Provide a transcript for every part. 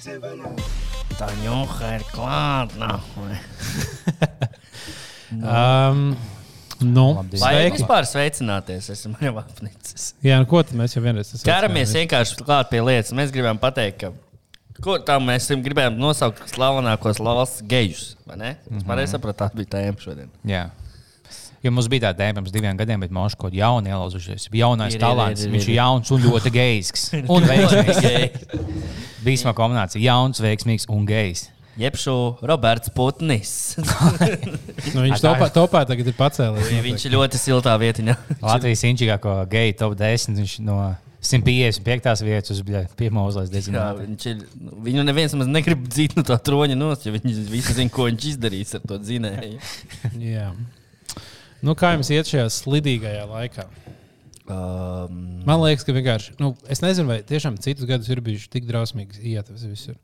Tā ņūka ir klāta. Um, nu, sveiki. vispār sveicināties? Esmu jau apnicis. Jā, nu, ko tad mēs jau vienreiz esam Ķeramies vienkārši klāt pie lietas. Mēs gribam pateikt, ka. Ko tā mēs gribējām nosaukt slavenākos valsts gejus? vai ne? Es pareizi sapratu, tā bija tēma šodien. Jā. Jo mums bija tāda tēma pirms diviem gadiem, bet mums kaut kāda jauna ielauzušies. Jaunais Ir, talants. ir, ir, Viņš ir ir. jauns un ļoti gejs. Un veiksmīgs. Bīsma kombinācija. Jauns, veiksmīgs un gejs. Jebšu Roberts Putnis. Nu, viņš topā, topā tagad ir pacēlies. Viņš ir ļoti siltā vietiņā. Latvijas inčīgāko geju top 10. Viņš no 155. vietas uz pirmā uzlaiž diezgan viņu neviens maz negrib dzīt no tā troņa nost, jo viņi visi zina, ko viņš izdarīs ar to dzinēju. Jā. Nu, kā jums iet šajā slidīgajā laikā? Um, Man liekas, ka vienkārši, nu, es nezinu, vai tiešām citus gadus ir bijuši tik drausmīgi ietvers visur.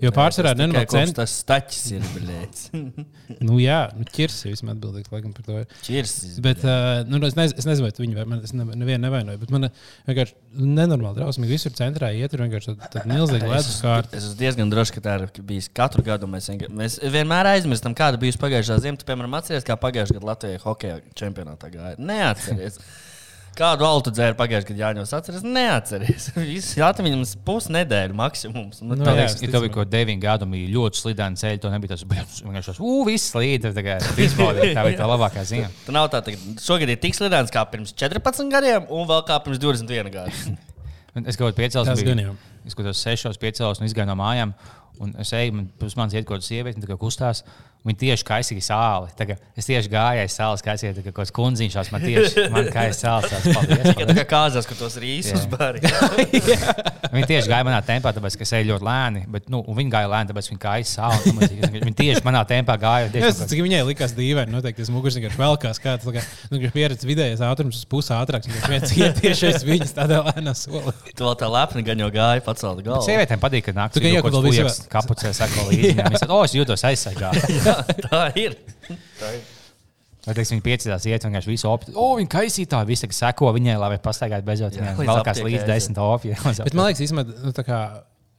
Jo pārsvarā tikai nenormāli kopš cent... tas staķis ir biļēts. Nu, jā, nu, ķirs ir vismaz atbildīgs laikam par to. ir. Čirsis. Bet, uh, nu, es, nez, es nezinu, vai tu viņu vai man, es ne, nevienu nevainoju, bet man vienkārši nenormāli drausmīgi visur centrā iet, ir vienkārši tāda tā milzīga ledus kārta. es esmu diezgan drošs, ka tā ir bijusi katru gadu. Mēs, mēs vienmēr aizmirstam, kāda bija pagājušā ziema. Tu, piemēram, atceries, kā pagājušā gada Latvijas hokeja čempionātā gāja. Neatceries. Kādu altu dzēru pagājušajā gadā Jāņos atceries? Neatceries. Viss Latvijas pusnedēļa maksimums. Nu, Nu, tā jā. liekas, Ja tev bija kaut kāda 9 gadu, bija ļoti slidēna ceļa, to nebija tas vienkārši, ugh, viss slīd. Tā tā bija tā labākā ziņa. Tā nav tā, ka šogad ir tik slidens kā pirms 14 gadiem, un vēl kā pirms 21 gadiem. Es kaut kādā piecēlos, Tas es kaut kādos sešos piecēlos un izgāju no mājām. Un es eju, man pirms manis iet kaut kāda sieviete, kā kustās. Viņa tieši kaisīja sāli. Tā kā Es tieši gāju aiz sāles, kā kā kaut kāds kundziņš, man tieši man kā sāles. tāds, Paldies! Tikai paldies. tā kā kāzās, ka tos rīsus bari. Viņa tieši gāja manā tempā, tāpēc, ka es eju ļoti lēni. Bet, nu, un viņa gāja lēni, tāpēc, ka viņa aiz sāli. Viņa tieši manā tempā gāja. Es tieši cik viņai likās dīvaini, noteikti tas muguris vienkārši velkās kāds. tā kā, Nu, viņš pieredz vidējais ātrums uz pusi ātrāks. Viņš viens iet tieši aiz viņas tādā lēnā solī. Tu vēl tā lepni gan jau gāji pacelt galvu. Sievietēm patīk, ka nāks Tu gan jau, ka vēl visi vēl- kapucē sako līdzi. Viņa saka, o, es jūtos aizsargāts. Tā ir. Vai teiksim, viņa piecīlās iet vienkārši visu opiju. O, viņa kaisītā, visi tā seko viņai, lai pastaigātu. Jā, Viņai līdz desmit opiju. Bet man liekas, īstenībā, nu, tā kā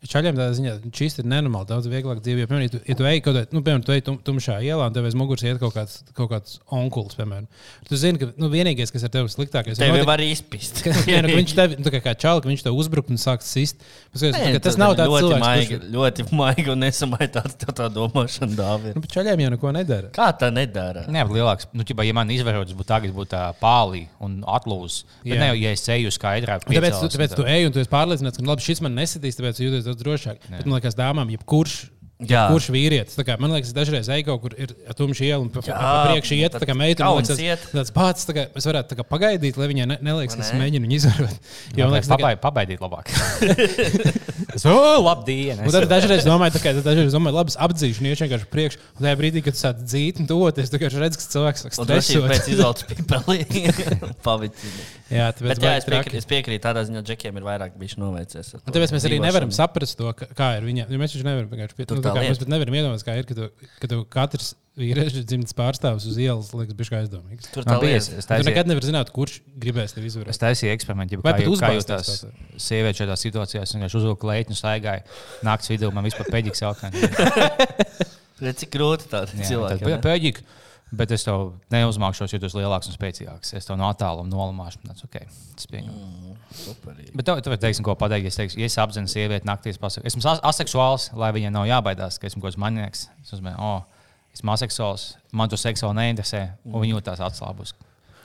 čaļiem tādā ziņā, šis ir nenormāli daudz vieglāk dzīvē. Piemēram, ja tu, ja tu ej kaut kādā, nu, piemēram, tu ej tum, tumšā ielā un tev aiz muguras iet kaut kāds, kaut kāds onkulis, piemēram. Tu zini, ka nu, vienīgais, kas ar tevi ir sliktākais, ir Tev notiek- jau var izpist. ka, jā, nu, ka viņš tev, nu, kā čāli, ka viņš tev uzbruk un sāk sist. Paskaties, Nē, ka tas nav tāds ļoti cilvēks, maigi, kurš... ļoti maigi un nesamaitās tā, tā domāšana dāvina. Nu, bet čaļiem jau neko nedara. Kā tā nedara? Nē, bet lielāks, nu, ķipa, ja man izvērotas būtu tagad, būtu tā pāli un atlūs. Bet Jā. ne ja es eju skaidrā, Un Tāpēc, tu, tāpēc tu ej un tu esi pārliecināts, ka nu, labi, šis man nesitīs, tāpēc jūties daudz drošāk. Bet, man liekas, dāmām, jebkurš. Jā. Kurš vīrietis? Tā Kā, man liekas, dažreiz ej kaut kur, ir tumša iela un priekšu iet. Tā kā meitene liekas, iet. tāds pats, tā kā es varētu kā pagaidīt, lai viņai ne, neliekas, ka es ne? mēģinu viņu izvarot. Jo man liekas, tā kā, pabai, pabaidīt labāk. es domāju, labdien! Un tad dažreiz domāju, domāju, labi, es apdzīšu, un iet vienkārši priekš. Un tajā brīdī, kad tu sāc dzīt un toties, tu redz, ka cilvēks sāk Un droši vien pēc izvēles pipeli. Pavicini. Jā, tāpēc, Bet jā, es piekrītu, es piekrītu, tādā ziņā džekiem ir vairāk ar Un to tāpēc mēs arī dzīvošanu. nevaram saprast to, ka- kā ir viņa. Mēs taču nevaram vienkārši pie, Tur nu, mēs pat nevaram iedomāties, kā ir, ka tu, ka tu katrs vīriešu dzimtas pārstāvis uz ielas liekas bišķi aizdomīgs. Tur tā Man bija, lieta. es Tu taisīju- nekad nevari zināt, kurš gribēs tevi izvarēt. Es taisīju eksperimentu, Vai kā, pat jū- kā uzbāzties jūtas tā? sieviete šajā situācijā. Es vienkārši uzvilku kleitu, staigāju naktas vidū, man vispār pēdīgs jautājums. Cik grūti tādi cilvēki. Pēdīgi. Bet es tev neuzmākšos, jo tu esi lielāks un spēcīgāks. Es tev no attāluma nolamāšu. Tas okay, tas pieņem. Mm, superīgi. Bet tev, tev teiksim, ko pateikt. Es, teikšu, ja es apzinu sievieti naktīs, pasaku, esmu as- aseksuāls, lai viņai nav jābaidās, ka esmu kaut kāds manieks. Es domāju, oh, esmu aseksuāls, man to seksuāli neinteresē, un viņa jūtas atslābus.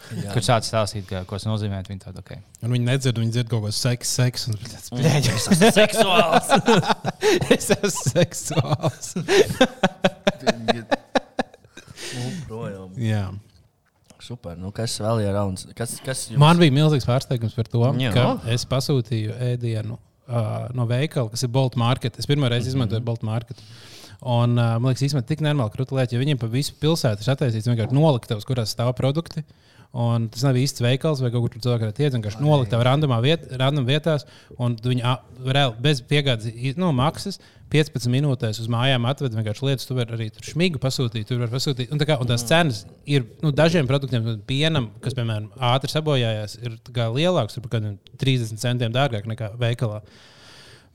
Kur sācis stāstīt, ka, ko tas nozīmē, viņa tāda ok. Un viņi nedzird, viņi dzird kaut ko seksu, seksu. un tāds, Mm, Es esmu seksuāls. Es esmu seksuāls. Jā. Super. Nu, kas vēl ir rauns? Kas, kas jums? Man bija milzīgs pārsteigums par to, Jā. ka es pasūtīju ēdienu uh, no veikala, kas ir Bolt Market. Es pirmo reizi izmantoju Bolt Market. Un, uh, man liekas, īstenībā tik normāli krūtlēt, jo viņiem pa visu pilsētu ir attaisīts vienkārši noliktavas, kurās stāv produkti. Un tas nav īsts veikals vai kaut kur tur cilvēki varētu iet. Vienkārši noliktavā randomā viet, random vietās, un viņi reāli bez piegādes no maksas 15 minūtēs uz mājām atved vienkārši lietas. Tu vari arī tur šmigu pasūtīt, tur var pasūtīt. Un, tā kā, un tās cenas ir nu, dažiem produktiem, piemēram, pienam, kas, piemēram, ātri sabojājās, ir tā lielāks, tur par kādiem 30 centiem dārgāk nekā veikalā.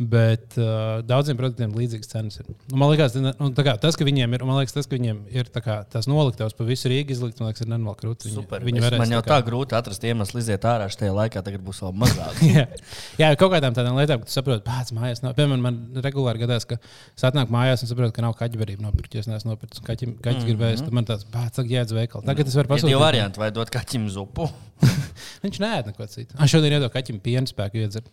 Bet uh, daudziem produktiem līdzīgas cenas ir. Nu, man liekas, ne- nu, tā kā tas, ka viņiem ir, man liekas, tas, ka viņiem ir tā kā, tās noliktavas pa visu Rīgu izlikt, man liekas, ir nenormāli. Viņi, Super. viņi Es, varēs man jau tā tā kā- grūti atrast iemeslu iziet ārā šajā laikā, tagad būs vēl mazāk. Jā, jā kaut kādām tādām lietām, ka tu saproti, pats mājās nav. Piemēram, man regulāri gadās, ka es atnāku mājās un saprotu, ka nav kaķerība nopirkt. Ja es neesmu nopircis kaķim, kaķis, mm -hmm. gribēju, tad man tāds pats jēdz veikals. Tagad es varu pasūtīt. varianti, vai dot kaķim zupu. Viņš nē, neko citu. Ah, šodien iedodu kaķim piena spēku iedzert.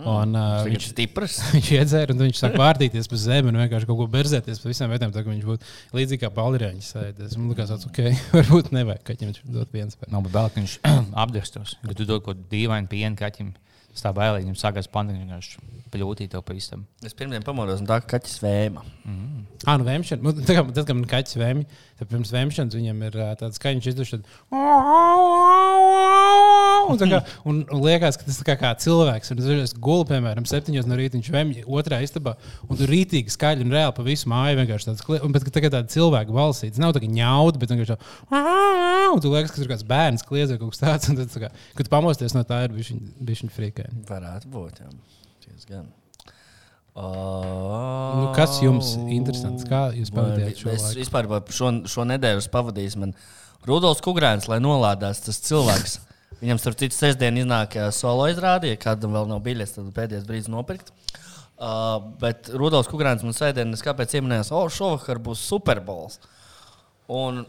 Un, uh, Viņš ir viņš, stiprs. viņš iedzēra, un viņš sāk vārtīties pa zemi un vienkārši kaut ko berzēties pa visām vietām. Tā kā viņš būtu līdzīgi kā palirēņš sēdēs. Man liekas, tas ok, varbūt nevajag kaķim dot piena spēku. Nav bail, ka viņš apdestos. Kad tu dod kaut ko dīvainu pienu kaķim, tā bailīgi. Viņam sākās panika, viņš vienkārši pļūtī to pa istam. Es pirmdien pamodos, un tā kā kaķis vēma. Ah, nu, vēmšana. Nu, tā kā, tad, kad man kaķis vēmj, tad pirms vēmšanas viņam ir tāds skaņš izdušs. Un, tā kā, un, un liekas, ka tas ir kā, kā cilvēks. Un es gulu, piemēram, septiņos no rīta viņš vēmj otrā istabā. Un tur rītīgi skaļi un reāli pa visu māju vienkārši tāds kli... un, bet, ka tagad tāda cilvēka balsī. Tas nav tā kā ņauda, bet vienkārši tā. Un tu liekas, ka tur kāds bērns kliedz vai kaut kas tāds. Un tad, tā kā, kad tu pamosties no tā, ir bijis viņa frīkē. Varētu būt. Jā. Diezgan. Nu, kas jums ir interesants? Kā jūs pavadījāt šo Es laiku? vispār šo, šo nedēļu pavadījis. Man Rudolf Kungrēns, lai nolādās tas cilvēks. Viņam starp citu sestdien iznāk solo izrādīja, kādam vēl nav biļets, tad pēdējais brīdis nopirkt. Uh, bet Rudolf Kungrēns man sēdēja, es kāpēc ieminējos, o, šovakar būs Superbols. Un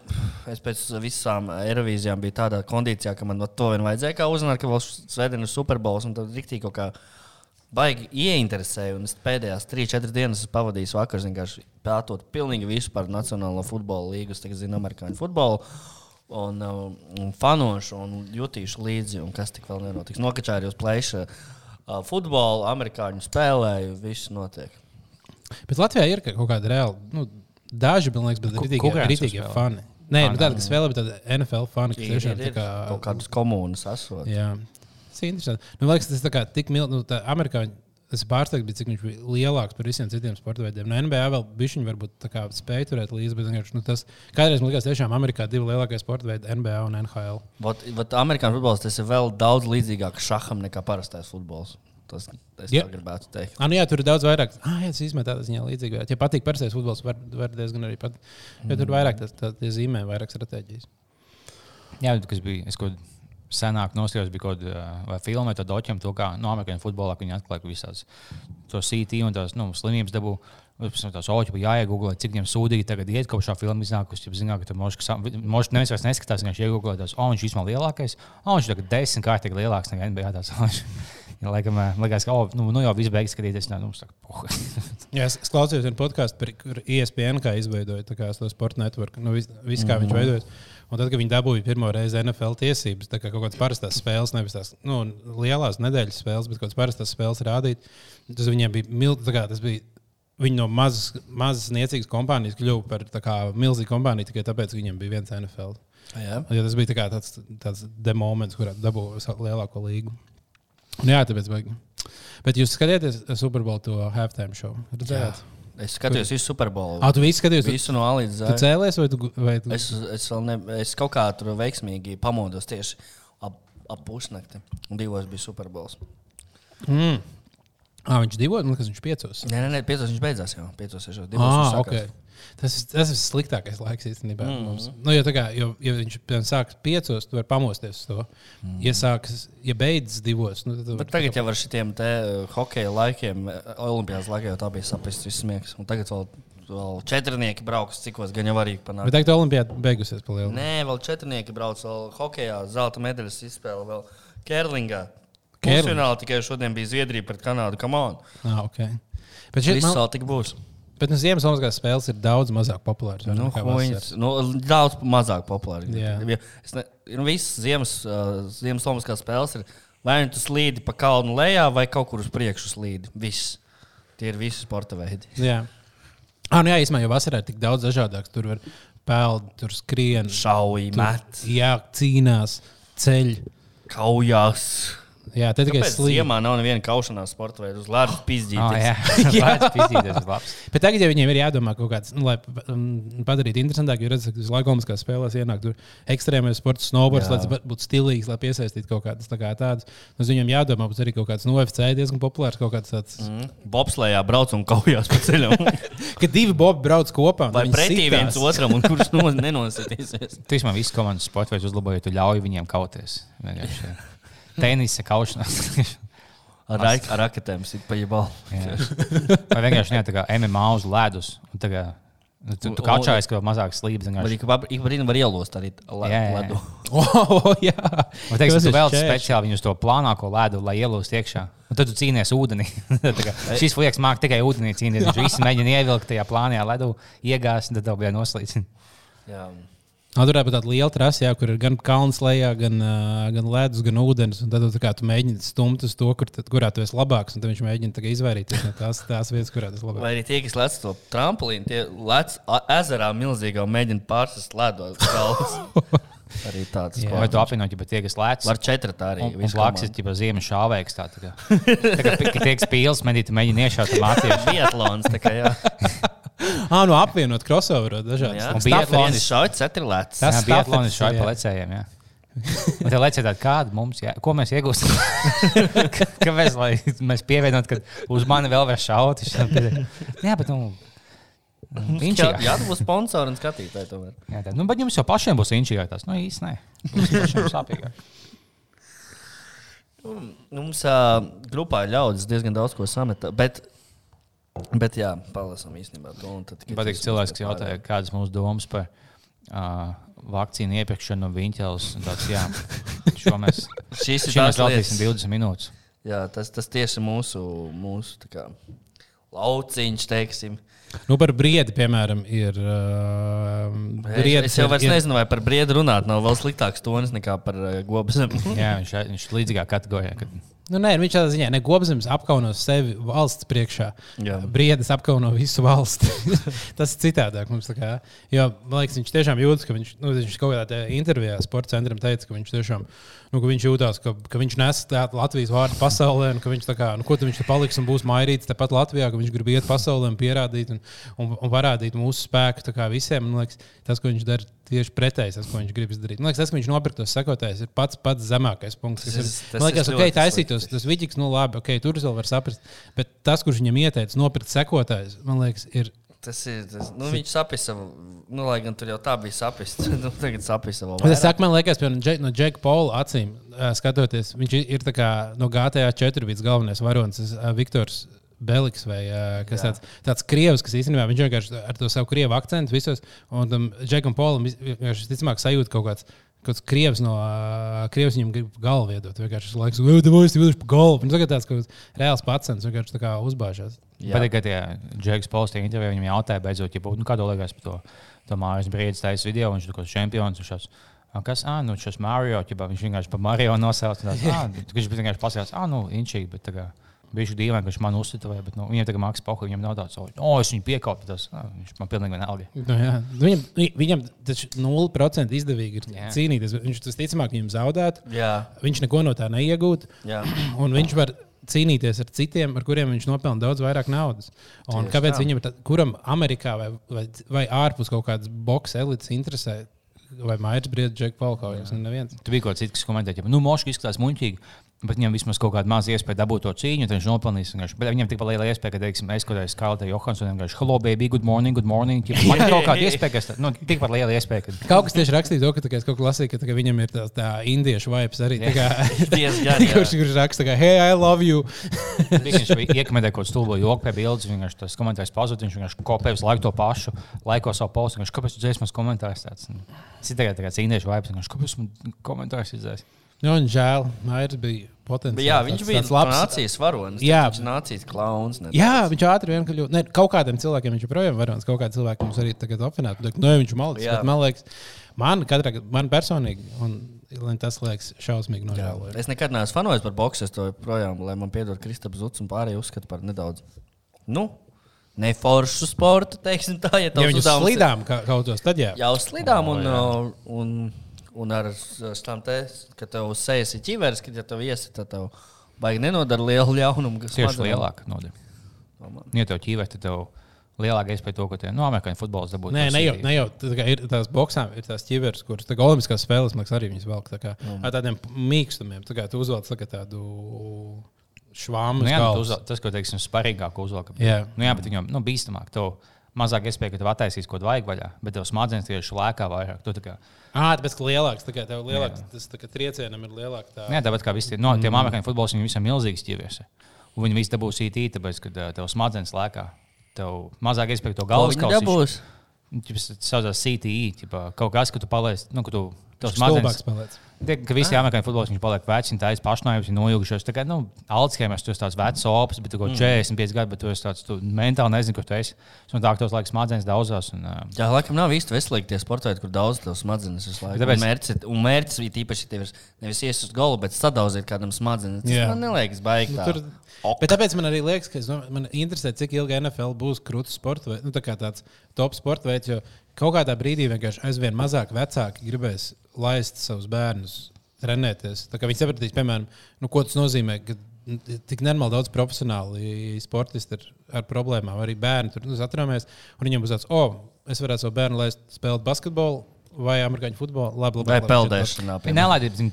es pēc visām Eirovīzijām biju tādā kondīcijā, ka man to vien vajadzēja kā uzzināt, ka vēl svētdien ir Superbols. Un tad rīktīgi kaut kā baigi ieinteresēja. Un es pēdējās 3-4 dienas esmu pavadījis vakar, vienkārši pētot pilnīgi visu par Nacionālo futbola līgu. Es tagad zinu amerikāņu futbolu. Un, uh, un fanošu un jutīšu līdzi, un kas tik vēl nenotiks. Nokačāju uz plēša uh, futbolu, amerikāņu spēlēju, viss notiek. Bet Latvijā ir kaut kāda reāla, nu, daži, man liekas, bet uzspēlē? fani. Nē, nu, tāda, kas vēl ir tāda NFL fani, kas tiešām ir, kā. kaut kādas komunas esot. Jā, tas ir interesanti. Nu, man liekas, tas ir tā kā tik milzīgi, nu, tā amerikāņi. Es pārsteigts, cik viņš bija lielāks par visiem citiem sporta veidiem. No NBA vēl bija viņa varbūt tā kā spēja turēt līdzi, bet vienkārši, nu, tas kādreiz man liekas, tiešām Amerikā divi lielākie sporta veidi - NBA un NHL. Vat, vat amerikāņu futbols tas ir vēl daudz līdzīgāks šaham nekā parastais futbols. Tas es Jā. yeah. gribētu teikt. Ah, nu, jā, tur ir daudz vairāk. Ah, jā, tas īstenībā tādā ziņā līdzīgi. Ja patīk parastais futbols, var, var diezgan arī pat. Bet tur vairāk tas tā, zīmē, vairāk stratēģijas. Jā, bet kas bija? Es kaut kādā senāk nostājos, bija kaut kāda filma, tad doķiem to, kā no amerikāņu futbolā viņi atklāja, visās to CT un tās nu, slimības dabū. Pēc tam tās oķi bija jāiegūlē, cik viņiem sūdīgi tagad iet, kopš šā filma iznākusi. Ja zināt, ka tur možda neviens vairs neskatās, viņš iegūlē tās, o, viņš īstenībā lielākais, o, viņš tagad desmit kārtīgi lielāks nekā NBA. Tās, viņš- Ja, laikam, eh, likās, ka oh, nu, nu jau viss beigas skatīties. Nē, nu, saka, puh. Jā, es, klausījos vienu podkāstu, par- kur E ESPN kā izveidoja to sporta networku. Nu, viss, vis, kā mm -hmm. viņš veidojas. Un tad, kad viņi dabūja pirmo reizi NFL tiesības, tā kā kaut kādas parastās spēles, nevis tās nu, lielās nedēļas spēles, bet kaut kādas parastās spēles rādīt, tas viņiem bija milzīgi. Viņi no mazas, mazas niecīgas kompānijas kļuva par tā kā milzīgu kompāniju tikai tāpēc, ka viņiem bija viens NFL. Jā. Jo tas bija tā tāds, tāds demoments, kurā dabūja lielāko līgu. Un jā, tāpēc vajag. Bet jūs skatījāties Superbowl to halftime show? Redzējāt? Es skatījos visu Superbolu. Ah, tu visi skaties, tu, Visu no A līdz tu Z. cēlies vai tu, vai tu... Es, es, ne, es kaut kā tur veiksmīgi pamodos tieši ap, ap pusnakti. Un divos bija Superbols. Mm. Ah, viņš divos, man liekas, viņš piecos. Nē, nē, nē piecos viņš beidzās jau. Piecos jau divos. Ah, okay. sākās. Tas, ir- tas ir sliktākais laiks īstenībā. Mm Mhm. mums. nu, jo, tā kā, jo, ja viņš piemēram, sāks piecos, tu vari pamosties uz to. Mm Mhm. Ja sāks, ja beidzas divos, nu, tad Bet tagad jau ar šiem te uh, hokeja laikiem, uh, Olimpijas laikiem, tā bija saprasts viss smieklīgs. Un tagad vēl, vēl četrnieki brauks, cikos gan jau arī panākt. Bet tagad Olimpijā beigusies pa lielu. Nē, vēl četrnieki brauc, vēl hokeja zelta medaļas izspēle, vēl Kerlingā. Kerlinga. Pusfinālā tikai šodien bija Zviedrija pret Kanādu. Come on! Ah, okay. Bet, šeit, man, vēl tik būs. Bet nu, Ziemassvētku spēles ir daudz mazāk populāras. Nu, vasaras? nu, daudz mazāk. Ja- Es ne, nu, visas ziemas, uh, ziemas Olimpiskās spēles ir vai nu tu slīdi pa kalnu lejā, vai kaut kur uz priekšu slīdi. Viss. Tie ir visi sporta veidi. Jā, ah, nu, jā īstenībā jau vasarā ir tik daudz dažādāks. Tur var peld, tur skrien, Šauji, tur met, jā, cīnās, ceļ. kaujās. Jā, te tikai slīd. ziemā nav neviena kaušanās sporta veida uz ledus pizdīt? Oh, jā, tas ir labs. Bet tagad, ja viņiem ir jādomā kaut kāds, nu, lai um, padarītu interesantāku, jo redzat, ka laiku Olimpiskās spēlēs ienāk tur ekstrēmais sports, snowboards, Jā. lai tas būtu stilīgs, lai piesaistītu kaut kādas tā kā tādas. Uz viņiem jādomā, būs arī kaut kāds no UFC diezgan populārs kaut kāds tāds. Mm. Bobslējā brauc un kaujās pa ceļam. Kad divi bobi brauc kopā, Vai pretī viens otram, un kurš no, nenositīsies? Tu vismaz visu komandas sporta veidu uzlaboji, ja tu ļauj viņiem kauties. Vienkārši. Tenisa kaušanās. Ar, ra- ar raketēm sit pa jebalu. Jā. Vai vienkārši ne tā kā MMA uz ledus. nu, Tu, tu Un- kaučājies, ka mazāk slīd. Ik pa brīdim var ielost arī ledu. Oh, jā, Vai teiksim, Tas tu ir vēl speciāli viņu uz to plānāko ledu, lai ielūstu iekšā. Un tad tu cīnies ūdenī. Kā Šis liekas, māk tikai ūdenī cīnīties. Viņš visi mēģina ievilkt tajā plānajā ledū, iegāzt, un tad tev bija noslīdis. Nu, Tur ir tāda liela trase, jā, kur ir gan kalns lejā, gan, uh, gan ledus, gan ūdens. un Tad tu, tu mēģini stumt uz to, kur, tad, kurā tu esi labāks. un Tad viņš mēģina izvairīties no tās, tās vietas, kurā tas ir labāk. Vai arī tie, kas lec to tramplīnu, tie lec ezerā milzīgā un mēģina pārsist galvas. Arī tāds. Vai tu apvienot, ja tie, kas lēc? Var četratā arī. Un, un visu blakus ir jau ziemas šāveiks. Tā, tā kā, tā kā, tiek spīlis, medīt, mēģina iešaut komandu. Biatlons, tā kā jā. Ah, nu apvienot crossoverot dažādas. jā. Un Un biatlons- biatlons šauj cetri lec. Tas stafetes šai ir, pa lecējiem. Jā. Un te lecēja tāda, kāda mums, jā, ko mēs iegūstam. Kāpēc mēs pievienot, ka uz mani vēl var šaut? Viņš tā Jā, bet nu. Viņš Jā, ir. jā, tu būsi sponsori un skatītāji tomēr. Jā, tā, nu, bet jums jau pašiem būs inčīgāk tas. Nu, īsti nē. Mums pašiem sāpīgāk. Mums uh, grupā ir ļaudis diezgan daudz ko sameta. Bet, bet jā, palasam īstenībā to. tikai Patīk cilvēks, būs kas jautāja, kādas mūsu domas par uh, vakcīnu iepirkšanu un jā, šo mēs, lietas. 20 minūtes. Jā, tas, tas tieši mūsu, mūsu kā, lauciņš, teiksim. Nu, par briedi, piemēram, ir. Uh, Es, briedis es jau ir- nezinu, vai par briedu runāt. Nav vēl sliktāks tonis nekā par uh, gobzem. Jā, viņš, viņš ir līdzīgā kategorijā. Kad, Nu, nē, viņš tādā ziņā negobzems apkauno sevi valsts priekšā. Jā. Briedis apkauno visu valsti. Tas ir citādāk mums. Kā, jo, man liekas, viņš tiešām jūtas, ka viņš, nu, viņš kaut kādā intervijā sporta centram teica, ka viņš tiešām nu, ka viņš jūtās, ka, ka viņš nes Latvijas vārdu pasaulē, un ka viņš tā kā, nu, ko tu viņš te paliks un būs mairīts tepat Latvijā, ka viņš grib iet pasaulē un pierādīt un, un, un parādīt mūsu spēku visiem. Man liekas, tas, ko viņš dara, tieši pretējs, tas, ko viņš grib izdarīt. Man liekas, tas, ka viņš nopirka tos sekotājus, ir pats pats zemākais punkts. Tas ir- tas Man liekas, ok, taisītos, tas vidīgs, nu labi, ok, tur vēl varu saprast. Bet tas, kurš viņam ieteica nopirkt sekotājus, man liekas, ir. Tas ir. Tas, nu, viņš sapīs savu, nu, lai gan tur jau tā bija sapīs. nu, tagad sapīs savu. Bet Es saku, man liekas, piemēram, no Džeka Paula acīm skatoties, viņš ir- kā no GTA 4 bijis galvenais varonis, tas, Viktors. Beliks vai ā, kas Jā. tāds, tāds krievs, kas īstenībā viņš vienkārši ar to savu krievu akcentu visos. Un tam Džekam Polam vienkārši visticamāk sajūt kaut kāds. Kaut kāds krievs no uh, krievs viņam grib galvu iedot. Vienkārši laiks, ka viņš ir viņš pa galvu. Viņš tagad tāds kaut kāds reāls pats, vienkārši tā kā uzbāžās. Jā. Patīk, ka tie Džeks Pols tie intervijā viņam jautāja, beidzot, ja būtu, nu, kā tev liekas par to, to Mārijas Brīdis taisa video, viņš ir kaut kāds čempions. "Ā, kas, ah, nu, šis Mario, ķibā, viņš vienkārši pa Mario nosauc. un tāds, "Ā, Viņš vienkārši pasakās, ah, nu, inčīgi, bet tagad. Bija dīvaini, ka viņš man uzstāvēja, bet nu, viņam tagad mākslinieks pohu, viņam nav tāds, o, oh, es viņu piekāpu. Tas ah, viņš man pilnīgi vienalga. Nu, jā. viņam, vi- viņam taču 0% izdevīgi ir Jā. cīnīties. Viņš tas ticamāk viņam zaudētu. Jā, Viņš neko no tā neiegūtu. Un viņš var cīnīties ar citiem, ar kuriem viņš nopelna daudz vairāk naudas. Un Tieši kāpēc tā. viņam ir tā, kuram Amerikā vai, vai, vai ārpus kaut kādas boxe elites interesē? Vai Maijas Briedis, Džeks Falkaujas? Neviens. Tur bija kaut kas cits, kas komentēja, ka nu, Mošs izskatās muļķīgi. Bet viņam vismaz kaut kāda maza iespēja dabūt to cīņu, tad viņš nopelnīs. vienkārši. Bet viņam tikpat liela iespēja, ka, teiksim, es kaut kādā Skalta Johansonam vienkārši, hello, baby, good morning, good morning. Man ir kaut kāda iespēja, ka, es tā- nu, tikpat liela iespēja, ka Kaut kas tieši rakstīja to, ka tā es kaut ko lasīju, ka tā kā viņam ir tā, tā indiešu vibes arī. tā kā-. Kurš kurš raksta, ka, hey, I love you. viņš iekomentējis kaut kādu stulbu joku pie bildes. Viņš tas komentārs pazudis, viņš vienkārši kopēja visu laiku to pašu, laiko savu postu. Viņš kāpēc tu dziesmas komentārs tāds? Nu, Tas ir tagad tāds indiešu vibes, viņš kāpēc man komentārs izdzēs. Nu, un žēl, Maijas bija potenciāli. Jā, viņš tāds- bija tāds labs. nācijas varonis. Jā. viņš ir nācijas klauns. ne Jā, viņš ātri vien kļuva. Ne, kaut kādiem cilvēkiem viņš joprojām var būt. Kaut kādi cilvēki mums arī tagad apvienot. Nē, viņš ir malcis. Jā. bet Man liekas, man, katrā, man personīgi, un man tas liekas šausmīgi Jā. nožēlojami. Es nekad neesmu fanojis par boxu. Es to joprojām, lai man piedod Kristaps Zuts un pārējie uzskata par nedaudz. Nu, neforšu sportu, teiksim tā, ja Ja tavs viņus uzdevums ir- slīdām ka- kaut kādos, tad jā. Jau slidām O, un, jā. uh, un Un ar tam te, ka tev sejas ir ķiveres, kad ja tev iesi, tad tev baigi nenodara lielu ļaunumu. kas Tieši lielāka nodeva. Domā. Ja tev ķīvē, tad tev lielāka iespēja to, ko tie no amerikāņu futbols dabūtu. Nē, ne jau, ne jau tā ir tās boxām, ir tās ķiveres, kuras tā kā olimpiskās spēles, liekas, arī viņas velk tā kā, Mm. ar tādiem mīkstumiem. Tā kā tu uzvelc tā kā tādu švāmu. Nu, jā, nu, tu uz uzvel, tas, ko teiksim, sparīgāk uzvelk. Jā. Nu, jā, bet viņam nu, bīstamāk. Tev mazāk iespēja, ka tev attaisīs kaut ko vajag vaļā, bet tev smadzenes tieši lēkā vairāk. Tu tā kā Ah, tāpēc, ka lielāks, tā kā tev lielāks, tas tā kā triecienam ir lielāks. Tā. Jā, tāpat kā visi tie, no, tie amerikāņu futbolisti, viņi visam milzīgi ķīvies. Un viņi visi dabūs īti, tāpēc, ka tev smadzenes lēkā. Tev mazāk iespēja to galvas viņi dabūs? Tas saucās CTE, ķipa, kaut kas, ka tu paliec, nu, ka tu tev Stulbāks smadzenes. paliec. Tie, ka visi amerikāņu futbolisti paliek veci, viņi taisa pašnāvības, viņi noilgušies. Kā, nu, Alzheimers, esi tāds vecs opis, bet tu kaut 45 gadu, bet tu esi tāds, tu mentāli nezini, kur tu esi. Un tā, ka tos laiks smadzenes daudzās. Un, uh, Jā, laikam nav īsti veselīgi tie sportotāji, kur daudz tev smadzenes visu laiku. Tāpēc- Un mērķis, un mērķis ir īpaši tev ir nevis ies uz golu, bet sadauzīt kādam smadzenes. Tas Jā. man neliekas baigi. Nu, tā. tur, bet tāpēc man arī liekas, ka es domāju, man interesē, cik ilgi NFL būs krūtis sporta veids, nu, tā kā tāds top sporta veids. Jo kaut kādā brīdī vienkārši aizvien mazāk vecāki gribēs laist savus bērnus trenēties. Viņi sapratīs, piemēram, nu, ko tas nozīmē. ka Tik normāli daudz profesionāli sportisti ir ar problēmām. Arī bērni tur nu, atramies. Un viņiem būs tāds, o, oh, es varētu savu bērnu laist spēlēt basketbolu vai amerikāņu futbolu. Labi, labi, Vai labi, peldēšanā? Viņa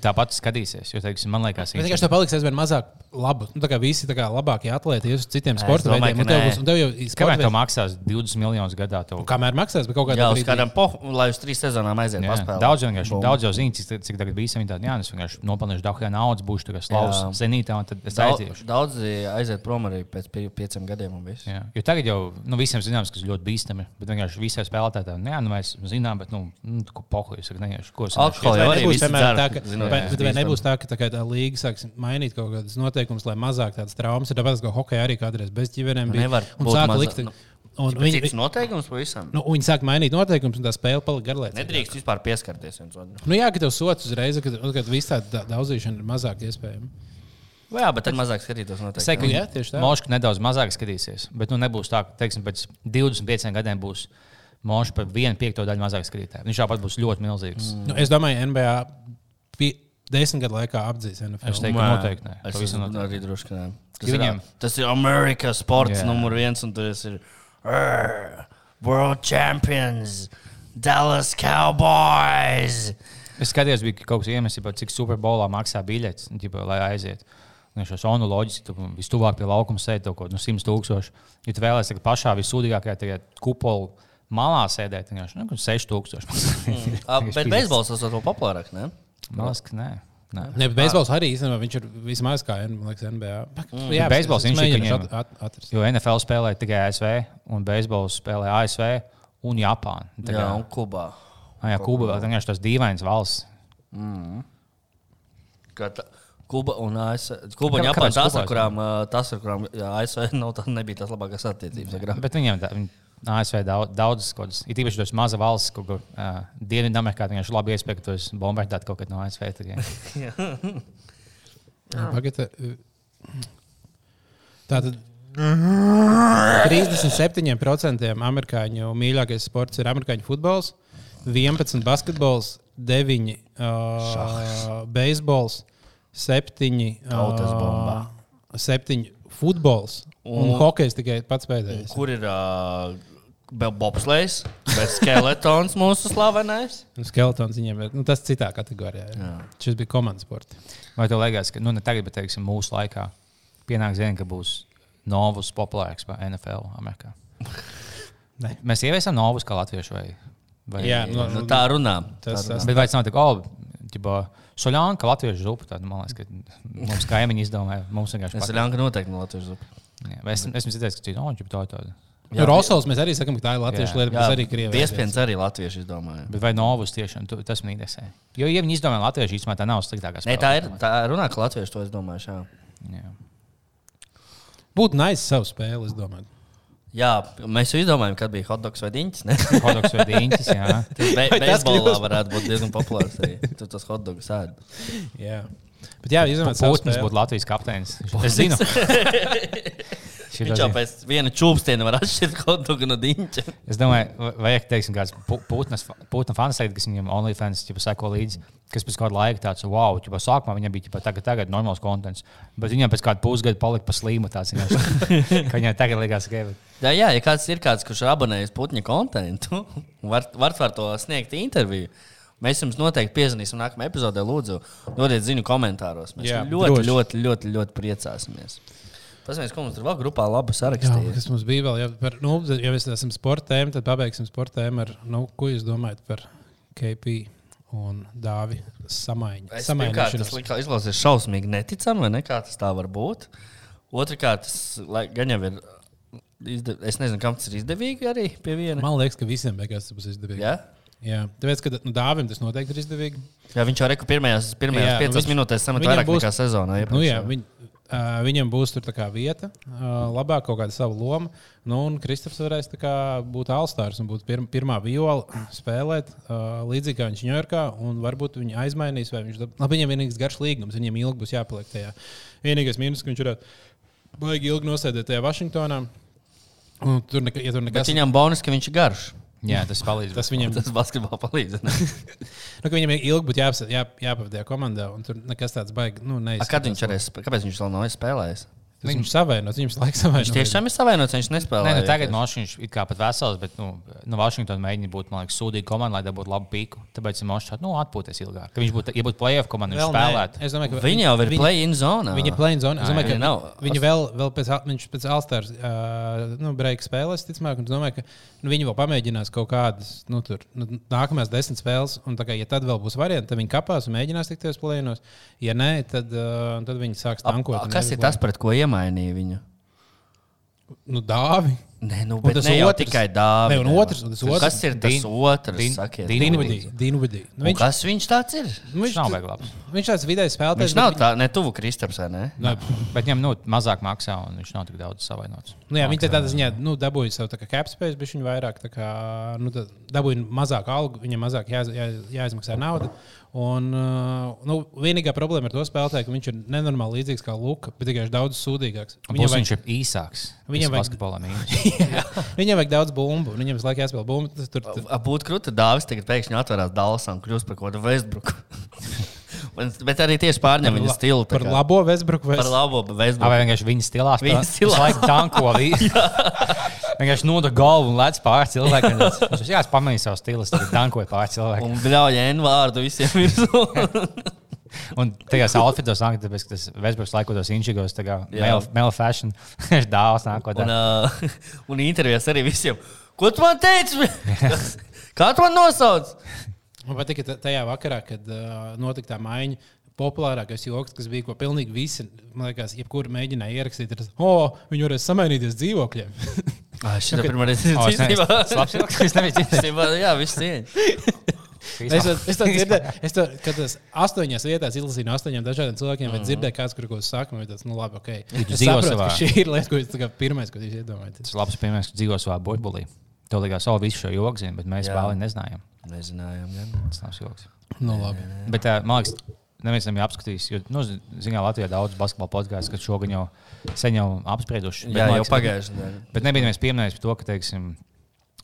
tāpat skatīsies. Jo, teiksim, man liekas, Bet vienkārši tev paliks aizvien mazāk labu. Nu, tā kā visi tā kā labākie atlēti ies uz citiem sporta veidiem. ka tev, nē. būs, un tev jau ir sporta veids- maksās 20 miljonus gadā, tev Kamēr maksās, bet kaut kādā brīdī. kādam pohu, lai uz trīs sezonām aiziet. Jā, paspēlēt. daudz vienkārši, daudz jau zina, cik, cik tagad bija tādi, jā, es vienkārši nopelnīšu daudz naudas, būšu tagad slavs zenītā, un tad es Daudz, aiziešu. daudzi aiziet prom arī pēc pie- pieciem gadiem. un viss. Jo tagad jau nu, visiem zināms, kas ļoti bīstami, bet vienkārši visai spēlētājiem, nu, jā, nu, mēs zinām, bet, nu, nu ko pohuļ, es neiešu, ko es Alkoholu Vai jau nebūs, dzer, tā, ka, zinot, vai, ka bet vai nebūs tā, ka tā, kā tā līga sāks mainīt kaut kādas noteikumus, lai mazāk tādas traumas ir? Tāpēc, ka hokeja arī kādreiz bez ģimenēm bija. Nevar un sāk maza- likt. nu, Un Viņi ir noteikums pavisam. nu, viņi sāk mainīt noteikumus, un tā spēle palika garlaicīga. Nedrīkst vispār pieskarties viens otram. Nu, jā, ka tev sots uzreiz, kad, kad viss tāda daudzīšana ir mazāk iespējama. Jā, bet tad mazāk skatītos. Jā, tieši tā. ka Moška nedaudz mazāk skatīsies, bet nu, nebūs tā, ka teiksim, pēc 25 gadiem būs Moška par vienu piekto daļu mazāk skatītāju. Viņš tāpat būs ļoti milzīgs. Mm. Nu, es domāju, NBA desmit gadu laikā apdzīs NFL. Es teiktu, noteikti nē. Es esmu noteikti. arī droši, ka nē. Tas, Jo ir, viņiem- tas ir Amerikas sports Jā. numur viens, un tas ir "Arr, World Champions, Dallas Cowboys. Es skatījos, bija kaut kas iemesls, cik superbolā maksā biļetes, un, ģipa, lai aiziet. Un šo sonu loģiski, tu vistuvāk pie laukuma sēdi kaut ko no 100 tūkstoši. Ja tu vēlēsies pašā vissūdīgākajā tajā kupolu malā sēdēt, vienkārši nu, 6 tūkstoši. Ah, Bet beisbols tas vēl populārāk, ne? Man liekas, ka nē. nē. Ne, bet beisbols arī īstenībā viņš ir vismaz kā liekas, NBA. Mm. Bet beisbols viņš ir, viņiem- at, at, atrast. Jo NFL spēlē tikai ASV, un beisbols spēlē ASV un Japāna. Tā Jā, kā- un Kubā. Ah, jā, Kuba vēl vienkārši tas dīvains valsts. Kā tā- Kuba un ASV. Kuba un Japāna kāpēc tās, ar kurām, tās, ar kurām jā, ASV nav, tā nebija tās labākās attiecības. Bet viņiem da- viņi- ASV daudz, daudzas kaut kādas, it īpaši tas maza valsts, kur uh, Dienvidamerikā, vienkārši labi iespēja, ka tu esi bombardēts kaut kad no ASV. tad. Pagaidā. Tātad 37% amerikāņu mīļākais sports ir amerikāņu futbols, 11 basketbols, 9 uh, beisbols, 7 Tautas bombā. 7 futbols un, un hokejs tikai pats pēdējais. Kur ir uh, bobslēgs, bet skeletons mūsu slavenais? Un Skeletons viņiem ir nu, tas citā kategorijā. Jā. Jā. Šis bija komandas sports. Vai tev liekas, ka nu, ne tagad, bet teiksim, mūsu laikā pienāks diena, ka būs novus populārs vai NFL Amerikā? Ne. Mēs ieviesam novus kā latvieši vai, vai Jā, nu, Nu, tā runā. Tas- tā runā. Bet vai tas nav tik labi? Soļāna, ka latviešu zupa, tad man liekas, ka mums kaimiņi izdomāja. Mums vienkārši. Ļanka noteikti no Latvijas zupa. Jā, Es esmu dzirdējis, ka cits, oh, ģip, tā ir tāda. Jā, Rosols mēs arī sakām, ka tā ir latviešu Jā. lieta, bet tas arī krieviešu. Piespiens arī latvieši izdomāja. Bet vai novus tiešām tu, tas man interesē? Jo, ja viņi izdomā latviešu, īstenībā tā nav sliktākā Nē, tā ir. Tā runā, ka latvieši to es domāju. Jā. Jā. Būtu nice savu spēli, es domāju. Jā, mēs jau izdomājām, kad bija hotdogs vai diņķis. ne? Hodoks vai dīņķis, jā. Tas be, beisbolā varētu būt diezgan populārs. Tur tas hotdogs ēd. Bet jā, Putins spēli. būtu Latvijas kapteinis. Es zinu. Viņš jau pēc viena čūpstiena var atšķirt kaut ko no diņķa. Es domāju, va- vajag, teiksim, kāds pu- Putnas, Putna fans, teikt, kas viņam OnlyFans seko līdzi, kas pēc kāda laika tāds, wow, ķipa, sākumā viņam bija ķipa, tagad, tagad normāls kontents, bet viņam pēc kāda pusgada palika pa slīmu tāds, ka viņam tagad likās, ka Jā, jā, ja kāds ir kāds, kurš ir abonējis Putņa kontentu, var, var par to sniegt interviju. Mēs jums noteikti piezvanīsim nākamajā epizodē. Lūdzu, dodiet ziņu komentāros. Mēs Jā, jā, ļoti, droši. ļoti, ļoti, ļoti priecāsimies. Paskatīsimies, ko mums tur vēl grupā labu Jā, sarakstīja. kas mums bija vēl? Ja, par, nu, ja mēs esam sporta tēma, tad pabeigsim sporta tēmu ar, nu, ko jūs domājat par KP un Dāvi samaiņu. Es pirmkārt, tas likā- izklausās šausmīgi neticami, vai ne? Kā tas tā var būt? Otrakārt, tas gan jau ir. Izdev... Es nezinu, kam tas ir izdevīgi arī pie viena. Man liekas, ka visiem beigās tas būs izdevīgi. Jā? Jā. Tāpēc, ka nu, Dāvim tas noteikti ir izdevīgi. Jā, viņš jau reku pirmajās, pirmajās Jā, nu piecās viņš- minūtēs samet vairāk būs- nekā sezonā. Nu, iepriekš, jā, viņ, uh, viņam būs tur kā vieta, uh, labāk kaut kāda sava loma. Nu, un Kristofers varēs kā būt Alstārs un būt pir, pirmā viola, spēlēt uh, līdzīgi kā viņš Ņujorkā. un Varbūt viņi aizmainīs, vai viņš. Labi, viņam vienīgais garš līgums, viņam ilgi būs jāpaliek tajā. Vienīgais mīnus, ka viņš varētu baigi ilgi nosēdēt tajā Vašingtonā. Un Tur, neka, ja tur Bet nekas, viņam bonus, ka viņš ir garš. Jā, tas palīdz. tas viņam, Tas basketbolā palīdz. nu, viņam ilgi jāpas- jā, jāpavadīja tajā komandā, un tur nekas tāds baigi. Nu, A, Kad viņš arī kāpēc viņš vēl nav spēlējis? Tas viņš savainots, viņš laikam savainots. Viņš tiešām ir savainots, viņš Nē, nespēlē. nu, tagad Mošs ir kā pat vesels, bet nu, no Vašingtonas mēģina būt man liekas, sūdīga komanda, lai dabūtu labu pīku. Tāpēc Mošs nu, atpūties ilgāk. Ka viņš būtu, ja būtu playoff komanda, viņš nē. spēlētu. Es domāju, ka Viņi jau ir play-in zonā. Viņa ir plēņa zona. Es domāju, ka viņa nav. Viņa vēl, vēl pēc, viņš pēc Alstāras uh, nu, breika spēlēs, ticamāk, un es domāju, ka nu, viņi vēl pamēģinās kaut kādas nu, tur, nu, nākamās desmit spēles. Un, tā kā, ja tad vēl būs varianti, tad viņi kapās un mēģinās tikt tajos plēnos. Ja nē, tad, uh, tad viņi sāks tankot. Kas ir tas, pret ko iemainīja viņu? Nu, dāvi. Nē, nu, bet tas ne jau otrs- tikai dāvā. Ne, un otrs- un tas otrs- Kas ir tas otrs? Sakiet. Dinvidī. Nu, viņš, Kas viņš tāds ir? nu, Viņš viņš, nav labs. viņš tāds vidējs spēlētājs. Viņš nav tā, ne tuvu Kristaps, vai ne? Ne, Bet viņam nu, mazāk maksā, un viņš nav tik daudz savainots. Nu, jā, viņi te tādā ziņā nu, dabūja savu capspace, bet viņi vairāk tā kā, nu, dabūja mazāk algu, viņam mazāk jā, jā, jāizmaksā nauda. Un, uh, nu, vienīgā problēma ar to spēlētāju, ka viņš ir nenormāli līdzīgs kā Luka, bet tikai daudz sūdīgāks. Un Viņam vajag, viņš ir īsāks. Viņam vajag- viņam vajag daudz bumbu, un viņam visu laiku jāspēlē bumbu. Tas tur, tur, A, Būtu krūti, Dāvis tagad pēkšņi atverās Dallasā un kļūst par kaut kādu Westbrook. Un- Bet arī tieši pārņem viņa stilu. tā par labo Vesbruku. Par labo Vai Westbrook. vienkārši viņa stilā Viņa stilā. Viņš laikam tanko. Vienkārši noda galvu un lec pāri cilvēkiem. Viņš jau pamanīja savu stilu, tad tankoja pāri cilvēkiem. Un bļauj N vārdu visiem virsū. Un tajās outfitos nāk, tāpēc, ka tas Vesbruks laikos inčigos, tā kā male, male fashion, ir dāvs nākotnē. Un, uh, un intervijās arī visiem. Ko tu man teici? Kā tu man nosauc? Man patīk, ka tajā vakarā, kad uh, notika tā maiņa, populārākais joks, kas bija, ko pilnīgi visi, man liekas, jebkuru mēģināja ierakstīt, ir oh, viņi varēs samainīties dzīvokļiem. Ah, šī ir pirmā reize, es kad tas labs joks, es dzirdējis. Jā, viss cieņa. Es, to- es to dzirdēju, es to, kad tas astoņās vietās izlasīju no astoņiem dažādiem cilvēkiem, vai dzirdēju, kāds kur ko saka, vai tas, nu labi, ok. Es saprotu, ka šī ir lieta, ko tā kā pirmais, ko jūs iedomājaties. Tas labs piemērs, ka dzīvo savā burbulī. Tev likās, o, visu šo joku zina, bet mēs vēl nezinājām. Nezinājām, gan. Tas nav joks. Nu, labi. Bet, uh, man liekas, neviens tam ir apskatījis. Jo, nu, zinām, Latvijā daudz basketbola podkāstu, kas šogad jau sen jau apsprieduši. Bet, Jā, man jau pagājušajā nedēļā. Bet nebija neviens pieminējis par to, ka, teiksim,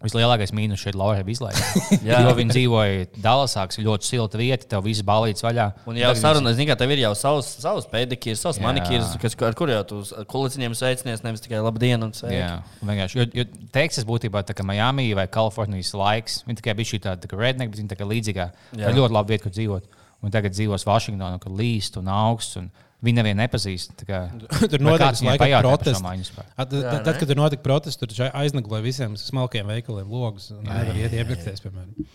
vislielākais mīnus šeit Laurija izlaida. Jā. jo viņi dzīvoja Dallasā, kas ir ļoti silta vieta, tev viss balīts vaļā. Un jau sarunā, zini, ka tev ir jau savs, savs pedikīrs, savs manikīrs, kas, ar kur jau tu uz kuliciņiem sveicinies, nevis tikai labdien un sveiki. Jā, vienkārši. Jo, jo Teksas būtībā tā kā Miami vai Kalifornijas laiks. Viņa tikai bija šī tāda tā redneck, bet viņa tā kā līdzīgā. Tā ir ļoti laba vieta, kur dzīvot. Un tagad dzīvos Vašingtonā, kur līst un augsts. Un Viņi nevienu nepazīst. tā Kā, Tur maiņu spēku? At, tad, kad tur notika protests, tur taču aiznagloja visiem smalkiem veikaliem logus. un Nevar iet iepirkties, piemēram.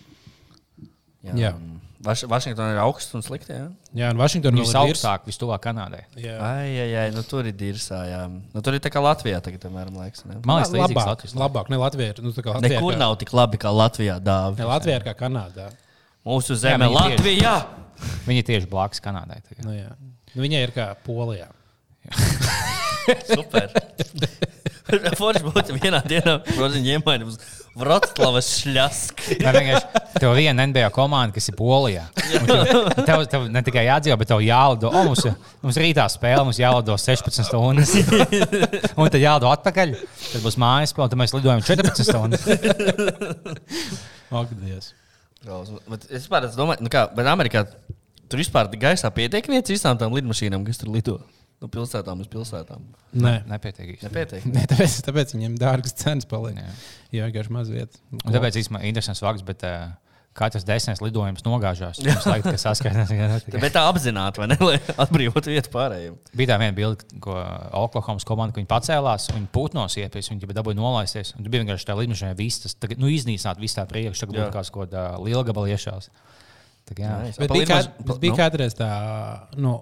Jā. Jā. Vaš, Vašingtonā ir augsts un slikti. Jā, Jā, un Vašingtonā ir augstāk, vistuvāk Kanādai. Jā. ai, ai, ai, nu tur ir dirsā. Jā. Nu, tur ir tā kā Latvijā, tagad, piemēram, liekas. Ne? Man liekas, labāk, Latvijas. labāk, ne Latvijā. ir, Nu, tā kā Latvijā Nekur kā, nav tik labi kā Latvijā. Dāvi. Ne, Latvijā ir kā Kanādā. Mūsu zeme, tieši- Latvijā! Viņi ir tieši blakus Kanādai. tagad. Nu, jā. nu, viņai ir kā Polijā. Super. Forši būtu vienā dienā, protams, iemaini uz Vroclavas šļasku. Tā vienkārši tev viena NBA komanda, kas ir Polijā. Un Tev, tev, tev ne tikai jādzīvo, bet tev jālido. O, mums, mums rītā spēle, mums jālido 16 stundas. Un tad jālido atpakaļ. Tad būs mājas spēle, tad mēs lidojam 14 stundas. Ak, Dievs. Bet es es domāju, nu kā, bet Amerikā tur vispār gaisā pietiek vietas visām tām lidmašīnām, kas tur lido. No pilsētām uz pilsētām. Nē, Nepietiek. Nepietiek. Nē tāpēc, tāpēc viņiem dārgas cenas paliek. Jā. Vienkārši maz vietas. Tāpēc īstenībā interesants fakts, bet uh, katrs desmitais lidojums nogāžās. Ka saskaitās. Bet tā apzināti, vai ne? Lai atbrīvotu vietu pārējiem. Bija tā viena bilde, ko Oklahomas komanda, ka viņi pacēlās, viņi putnos iepies, viņi dabūja nolaisties. Un tur bija vienkārši tā lidmašīna, viss tas tagad, nu, iznīcināt visu tā priekšu, tagad Jā. būtu kāds kaut kāda liela gabala iešās. Tā kā, jā. Nice. Bet bija, kā, bet bija nu? kādreiz tā nu,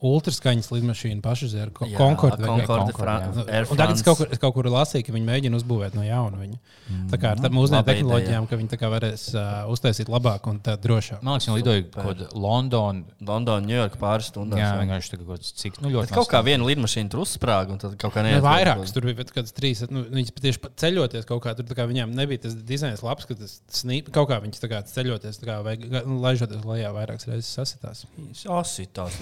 ultraskaņas lidmašīna pašaizēra Jā, Concorde. Concorde, Concorde, tagad es kaut, kur, es kaut kur lasīju, ka viņi mēģina uzbūvēt no jauna viņu. Tā kā ar tādām mūsdienu laba tehnoloģijām, ka viņi varēs uh, uztaisīt labāk un tā drošāk. Man liekas, viņi lidoja kaut kādā Londonā. Londonā, Ņujorkā pāris stundās. Jā, vienkārši tā kaut kāds cik. Nu, ļoti Bet kaut kā viena lidmašīna tur uzsprāga, un tad kaut kā Ne, neatceros. vairākas tur bija kaut kādas trīs. Nu, viņas tieši ceļoties kaut kā tur kā viņām nebija tas dizains labs, ka tas snīp, kaut kā kā ceļoties, kā vai nu, laižoties lejā vairākas reizes sasitās. Asitās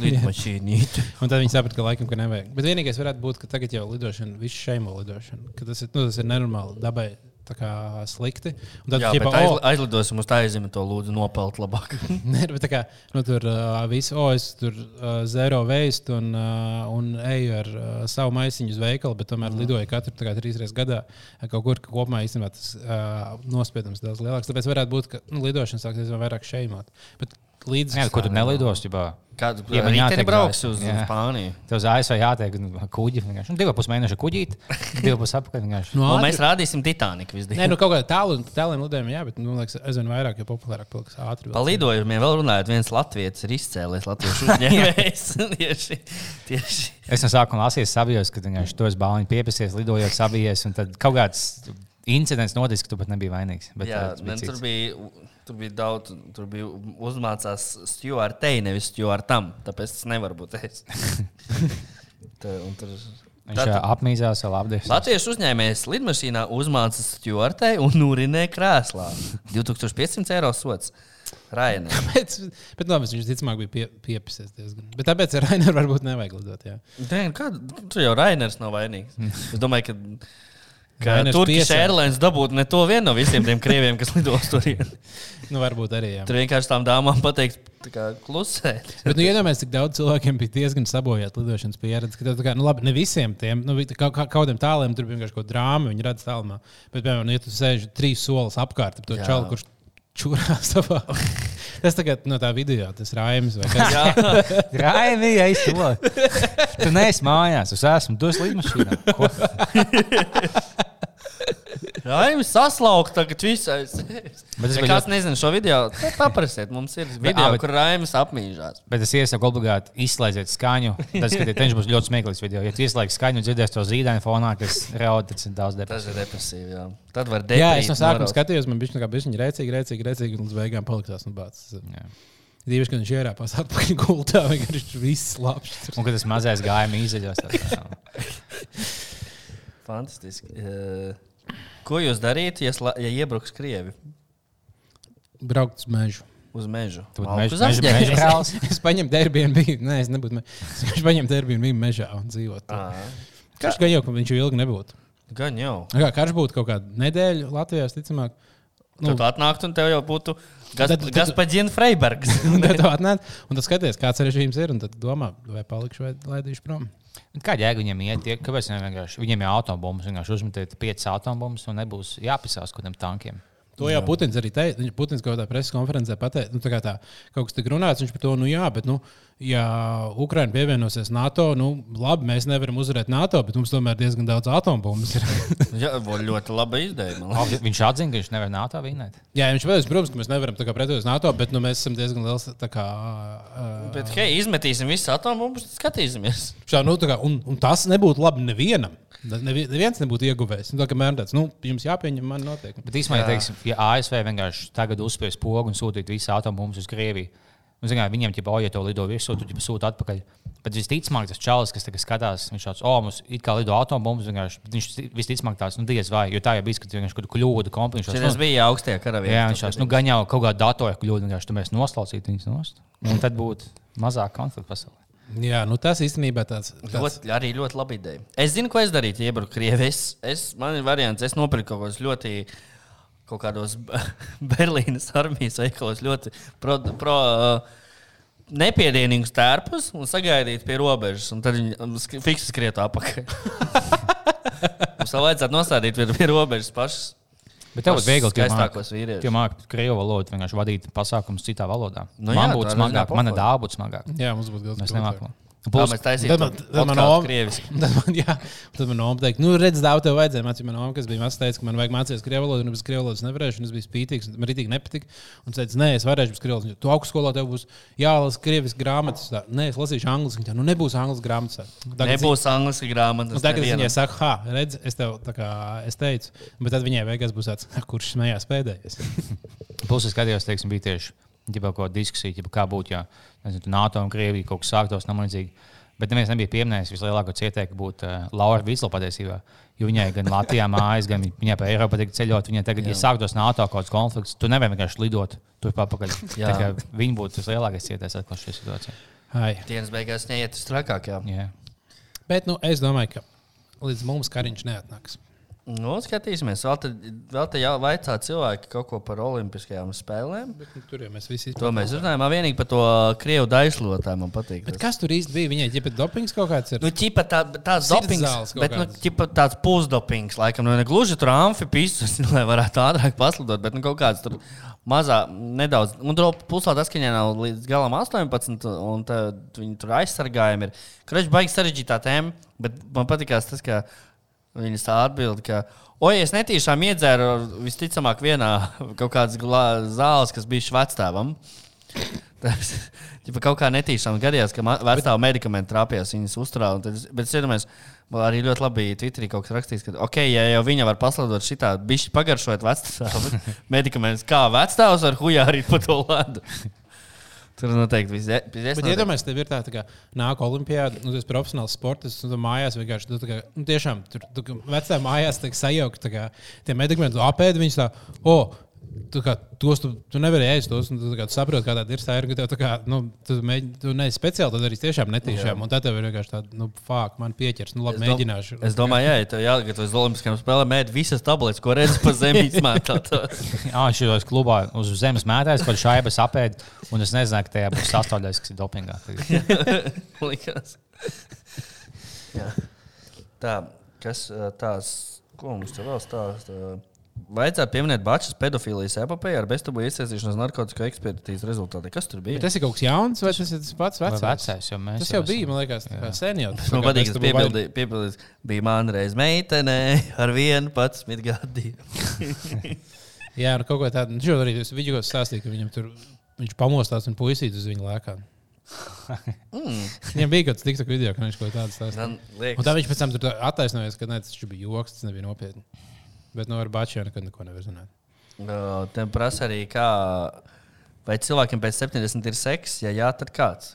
lidmašīnīte. Un tad viņi saprata, ka laikam ka nevajag. Bet vienīgais varētu būt, ka tagad jau lidošana, viss šeimo lidošana, ka tas ir, nu, tas ir nenormāli dabai. Tā kā slikti. Un tad, Jā, ķipa, bet o, aizli- aizlidosim uz tā aizemi to lūdzu nopelt labāk. Nē, bet tā kā nu, tur uh, viss, oh, es tur uh, zero veistu un, uh, un eju ar uh, savu maisiņu uz veikalu, bet tomēr mm. lidoju katru kā, trīs reizes gadā. Kaut kur ka kopumā īstenībā tas uh, nospiedums daudz lielāks. Tāpēc varētu būt, ka nu, lidošana sāksies vairāk šeimot. Bet līdz Jā, ko tu nelidos? Ģibā? Kādu Ja man rīteni jātiek brauks uz- uz. Spāniju? Tev uz ASV jātiek nu, kuģi. vienkārši. Nu, divi pus mēneši kuģīt, divi pus apakaļ. vienkārši. No, Un mēs rādīsim Titaniku visdien. Nē, nu kaut kādā tālu, tāliem lidojumiem, jā, bet, nu, liekas, aizvien vairāk, jo populārāk paliks ātri. Par lidojumiem vēl runājot, viens latviečs ir izcēlies Latvijas uzņēmējs. tieši, tieši. Es no sākuma lasīju sabijos, ka vienkārši to es bāliņu piepasies, lidojot sabijies, un tad kaut kāds incidents noticis, ka tu pat nebija vainīgs. Bet, Jā, tas ne, bija tur, bija, tur bija daudz, tur bija uzmācās stūrtei, nevis stūrtam. Tāpēc tas nevar būt es. Tā, un tur, Viņš Tad- apmīzās, vēl apdevās. Latvijas uzņēmējs lidmašīnā uzmācās stūrtei un urinēja krēslā. 2500 eiro sots. Rainē. Bet, bet labi, viņš ticamāk bija pie, piepisies diezgan. Bet tāpēc ar Rainu varbūt nevajag lidot. Jā. Nē, kā, tur jau Rainers nav vainīgs. Es domāju, ka, ka piesā- Airlines dabūtu ne to vienu no visiem tiem krieviem, kas lidos tur. Nu, varbūt arī. Jā. Tur vienkārši tām dāmām pateikt, kā klusēt. Bet, nu, iedomājieties, cik daudz cilvēkiem bija diezgan sabojāta lidošanas pieredze. tā Kā, nu, labi, ne visiem tiem, nu, kā, kā, kādiem tāliem tur bija vienkārši kaut kāda drāma, viņi redz tālumā. Bet, piemēram, nu, ja tu sēž trīs solis apkārt, tad to čalu, kurš čurā savā. Tas tagad no tā video, tas raims vai kas Jā, Raimi, ja es to. Tu neesi mājās, es esmu. Tu esi Ko? Raimis saslaukt tagad visai. Bet es kāds nezina šo video, tad paprasiet. Mums ir video, ā, bet- kur Raimis apmīžās. Bet es iesaku obligāti izslēdziet skaņu. Tas skatīt, būs ļoti smieklīgs video. Ja tu ieslēgsi skaņu, dzirdēsi to zīdaini fonā, kas raud, tas ir daudz Tas depresīvāk. ir depresīvi. Jā. Tad var Jā, deprīt es no sākuma skatījos, man bija kā rēcīgi, rēcīgi, rēcīgi, un līdz beigām paliktās un bācis. Jā. Dīvaši, ka viņš ierāpās atpakaļ gultā, vienkārši viss labs. Un kad tas mazais gāja mīzeļos, tad Fantastiski. Eh, Ko jūs darītu, ja, sla- ja iebruks krievi Braukt uz mežu. uz mežu? tu būtu Malku meža meža- zasģērbties? meža brālis. Es paņēmu Airbnb, nē, es nebūtu. Me... Es vienkārši paņēmu Airbnb mežā un dzīvotu. Karš gan jau, ka viņš jau ilgi nebūtu. Gan jau. Kā karš būtu kaut kāda nedēļa Latvijā, visticamāk. Nu, tu atnāktu un tev jau būtu Tad- tad- Gaspaģina Freibergs. Un tad atnāc, un tad skaties, kāds režīms ir, un tad domā, vai palikšu vai laidīšu prom. Kāda jēga viņiem iet? Tie, kāpēc viņiem vienkārši viņiem ir autobumbas? Vienkārši uzmetiet piecas autobumbas un nebūs jāpisās kaut kādiem tankiem. To jau Putins arī teica. Viņš Putins kaut kādā preses konferencē pateica, nu, tā kā tā kaut kas tik runāts, viņš par to, nu jā, bet, nu, ja Ukraina pievienosies NATO, nu, labi, mēs nevaram uzvarēt NATO, bet mums tomēr diezgan daudz atombumbas ir. Jā, ļoti laba ideja. man liekas. Viņš atzina, ka viņš nevar NATO vinēt. jā, viņš pateica, protams, ka mēs nevaram pretoties NATO, bet, nu, mēs esam diezgan liels, kā. Uh, Bet, hei, izmetīsim visu atomumus, skatīsimies. Šā, nu, kā, un, un tas nebūtu labi nevienam. Nevi- Neviens nebūtu ieguvējis. Nu, tā kā tāds, nu, jums jāpieņem man noteikti. Bet īstenībā, ja, ASV vienkārši tagad uzspēs pogu un sūtīt visu atombumbu uz Krieviju, un, zināt, viņiem jau, ja to lido virsū, tad jau sūta atpakaļ. Bet visticamāk, tas čalis, kas tagad skatās, viņš šāds, oh, mums it kā lido vienkārši viņš visticamāk tāds, nu, diez vai, jo tā jau bija, ka viņš kaut kādu kļūdu kompāniju. Tas bija augstie karavīri. Jā, viņš šāds, nu, gan jau kaut kādā datorā kļūda, vienkārši tu mēs noslaucītu viņus nost. Un tad būtu mazāk konfliktu pasaulē. Jā, nu tas īstenībā tāds. tāds... Ļoti, arī ļoti labi ideja. Es zinu, ko es darītu, ja iebruku Krievijā. Es, es, man ir variants, es nopirku kaut kādus ļoti. Kaut kādos Berlīnas armijas veikalos ļoti pro, pro, uh, nepiedienīgus tērpus un sagaidīt pie robežas. Un tad viņi fiksi skriet apakaļ. Mums vajadzētu nostādīt pie, pie robežas pašas. Bet tev būtu viegli, ka skaistākos vīriešus. Ja māki krievu valodu, vienkārši vadīt pasākumus citā valodā. Nu man jā, būtu smagāk, mana dāvā būtu smagāk. Jā, mums būtu Mēs grūti. nemākam. Plus, mēs taisījām Tad man- tad man oma- krievis. Tad man, jā, tad man oma teica, nu, redz, daudz tev vajadzēja mācīt. Man oma, kas bija mazs, teica, ka man vajag mācīties krievu valodu, un es bez krievu valodas nevarēšu, un es biju spītīgs, un man rītīgi nepatika. Un teica, nē, es varēšu bez krievu valodas. Tu augstskolā tev būs jālasa krievis grāmatas. Tā, nē, es lasīšu angliski. Tā, nu, nebūs angļu grāmatas. Tagad Nebūs angliski grāmatas. Tagad es viņai saku, ha, redz, es tev tā kā es teicu, bet tad viņai beigās būs tāds, kurš smējās pēdējais. plus es skatījos, teiksim, bija tieši ja kaut kāda diskusija, ja kā būtu, ja nezinu, tu NATO un Krievija kaut kas sāktos tam līdzīgi. Bet neviens nebija pieminējis vislielāko cieteku būt uh, Laura Vīsla patiesībā. Jo viņai gan Latvijā mājas, gan viņai pa Eiropu patīk ceļot. Viņai tagad, Jā. ja sāktos NATO kaut kāds konflikts, tu nevari vienkārši lidot tur papakaļ. Viņi būtu tas lielākais cietējs atkal šajā situācijā. Hai. Dienas beigās neiet uz trakākajām. Jā. Bet nu, es domāju, ka līdz mums kariņš neatnāks. Nu, skatīsimies, vēl te, vēl te jau vaicā cilvēki kaut ko par olimpiskajām spēlēm. Bet, nu, tur jau mēs visi To mēs runājam, man vienīgi par to krievu daislotāju man patīk. Bet tas. kas tur īsti bija? Viņai ģipet dopings kaut kāds ir. Nu, ķipa tā, tāds dopings, bet nu, ķipa tāds pusdopings, laikam, nu, ne gluži tur amfipīsus, lai varētu ātrāk paslidot, bet nu, kaut kāds tur mazā, nedaudz, un tur ka viņai nav līdz galam 18, un viņi tur aizsargājumi ir. Kreņš baigi sarežģītā tēma, bet man patīkās tas, ka viņas tā atbild, ka, oi, es netīšām iedzēru visticamāk vienā kaut kādas zāles, kas bija švectēvam. Tas ja kaut kā netīšām gadījās, ka vecāku medikamenti trāpījās viņas uzturā. tad Bet es iedomājos, arī ļoti labi Twitterī kaut kas rakstījis, ka, ok, ja jau viņa var paslēdot šitā, bišķi pagaršot vecāku medikamentus, kā vecāks ar hujā arī pa to ledu. Tur noteikti viss ir. Bet iedomājieties, tev ir tā, tā kā nāk olimpiāda, nu, tas ir profesionāls sports, un tu mājās vienkārši, tu, tā kā, nu, tiešām, tur, tu, kā vecā mājās tiek sajaukt, tā kā tie medikamenti, tu apēdi viņus tā, o, tu kā, tos tu, tu nevari ēst, tos, un tu, tā kā, tu saproti, kā tāda ir tā, tev tā kā, nu, tu, mēģi, tu neesi speciāli, tu darīsi tiešām netīšām, un tad tev ir vienkārši tāda, nu, fāk, man pieķers, nu, labi, mēģināšu. Es domāju, jā, ja tev jāgatavojas Olimpiskajām spēlēm, mēģināt visas tabletes, ko redzi pa zemi izmantot. Jā, šajos klubā uz zemes mētājs, kad šaibas apēd, un es nezinu, ka tajā būs sastāvdaļas, kas ir dopingā. Tagad. Likās. Jā. Tā, kas tās, ko mums tur vēl stāsta? Vajadzētu pieminēt Bačas pedofīlijas epopēju ar beztabu iesaistīšanos narkotiku ekspertīzes rezultātā. Kas tur bija? Bet tas ir kaut kas jauns, vai tas ir tas pats vecais? vecais, jo mēs Tas jau esam- bija, man liekas, sen jau. Man patīk, tas ka piepildījis, piepildījis, bija man reiz meitene ar vienu pats gadiem. Jā, nu kaut ko tādu. Viņš jau arī tas video stāstīja, ka viņam tur viņš pamostās un puisīt uz viņu lēkā. Mm. Viņam bija kaut tiktok video, ka viņš kaut ko tādu stāstīja. Un tā viņš pēc tam attaisnojas, ka ne, tas bija joks, tas nebija nopietni. Bet no ar Bačiju nekad neko nevar zināt. ā, Te prasa arī, kā, vai cilvēkiem pēc 70 ir seks, ja jā, tad kāds?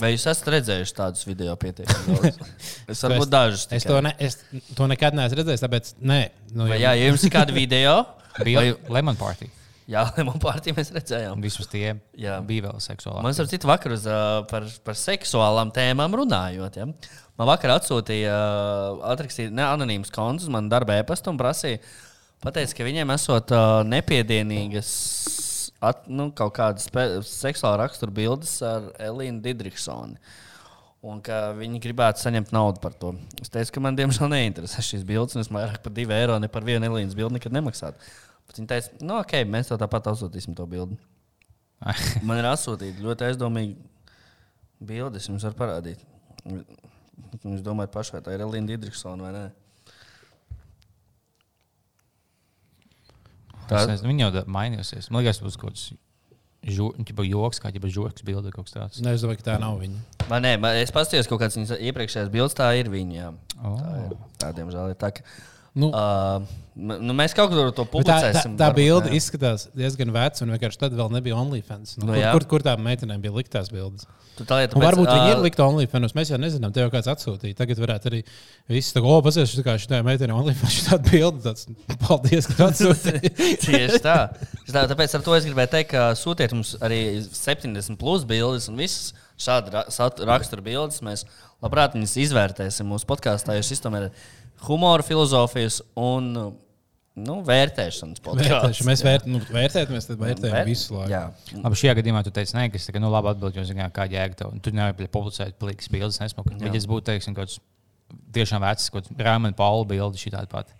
Vai jūs esat redzējuši tādus video pietiekami daudz? Es varbūt dažus. Es tikai. to, ne, es to nekad neesmu redzējis, tāpēc nē. Nu, Vai, jā, ja jums ir kāda video, Bija vai, Lemon Party. jā, man pārtī mēs redzējām. Vismaz tie Jā. bija vēl seksuāli. Man ar citu vakaru uz, ā, par, par seksuālām tēmām runājot. Ja? Man vakar atsūtīja, atrakstīja ne, anonīms konts uz manu darba e-pastu un prasīja, pateica, ka viņiem esot ā, nepiedienīgas at, nu, kaut kādas seksuāla rakstura bildes ar Elīnu Didriksoni. Un ka viņi gribētu saņemt naudu par to. Es teicu, ka man diemžēl neinteresē šīs bildes, un es vairāk par divu eiro ne par vienu Elīnas bildi nekad nemaksātu. Bet viņi teica, nu, ok, mēs tev tāpat atsūtīsim to bildi. Man ir atsūtīta ļoti aizdomīga bilde. Es jums varu parādīt. Jūs domājat, pašai tā ir Elīna Digriksona vai nē? Tā ir. Viņa jau da- mainījusies. Man liekas, tas būs kaut kāds žu- ķipa joks, kā jau žoks bilde kaut kas tāds. Ne, es domāju, ka tā nav viņa. Man, nē, man, es paskatījos kaut kādas viņas iepriekšējās bildes, tā ir viņa. Jā. Oh. Tā ir. Tā, diemžēl, ir tā. Ka, Nu, Uh, nu, mēs kaut kur to Bet Tā, tā, publicēsim. tā bilde jā. izskatās diezgan veca, un vienkārši tad vēl nebija OnlyFans. Nu, Nu, kur, kur, kur tām meitenēm bija liktās bildes? Tā lieta, Un varbūt viņi ā, ir likti OnlyFans. Mēs jau nezinām, tev jau kāds atsūtīja. Tagad varētu arī viss tā, oh, pasies, kā šī meitene OnlyFans, šī tāda bilde. Tāds, paldies, ka tu atsūtīji. Tieši tā. Tā. Tāpēc ar to es gribēju teikt, ka sūtiet mums arī 70 plus bildes un visas šāda rakstura bildes. Mēs labprāt viņas izvērtēsim mūsu podkāstā, jo šis tomēr ir humora filozofijas un nu, vērtēšanas podkāsts. Mēs vērt, nu, vērtējamies, tad vērtējam Vērt- visu laiku. Jā. Labi, šajā gadījumā tu teici, nē, kas tā kā, nu, labi atbild, jo, zini, kā jēga tev. Tu nevari publicēt plikas bildes, nesmuka. Jā. Ja tas būtu, teiksim, kaut kāds tiešām vecs, kaut kāds Rāmana Paula bildi šī tāda pati.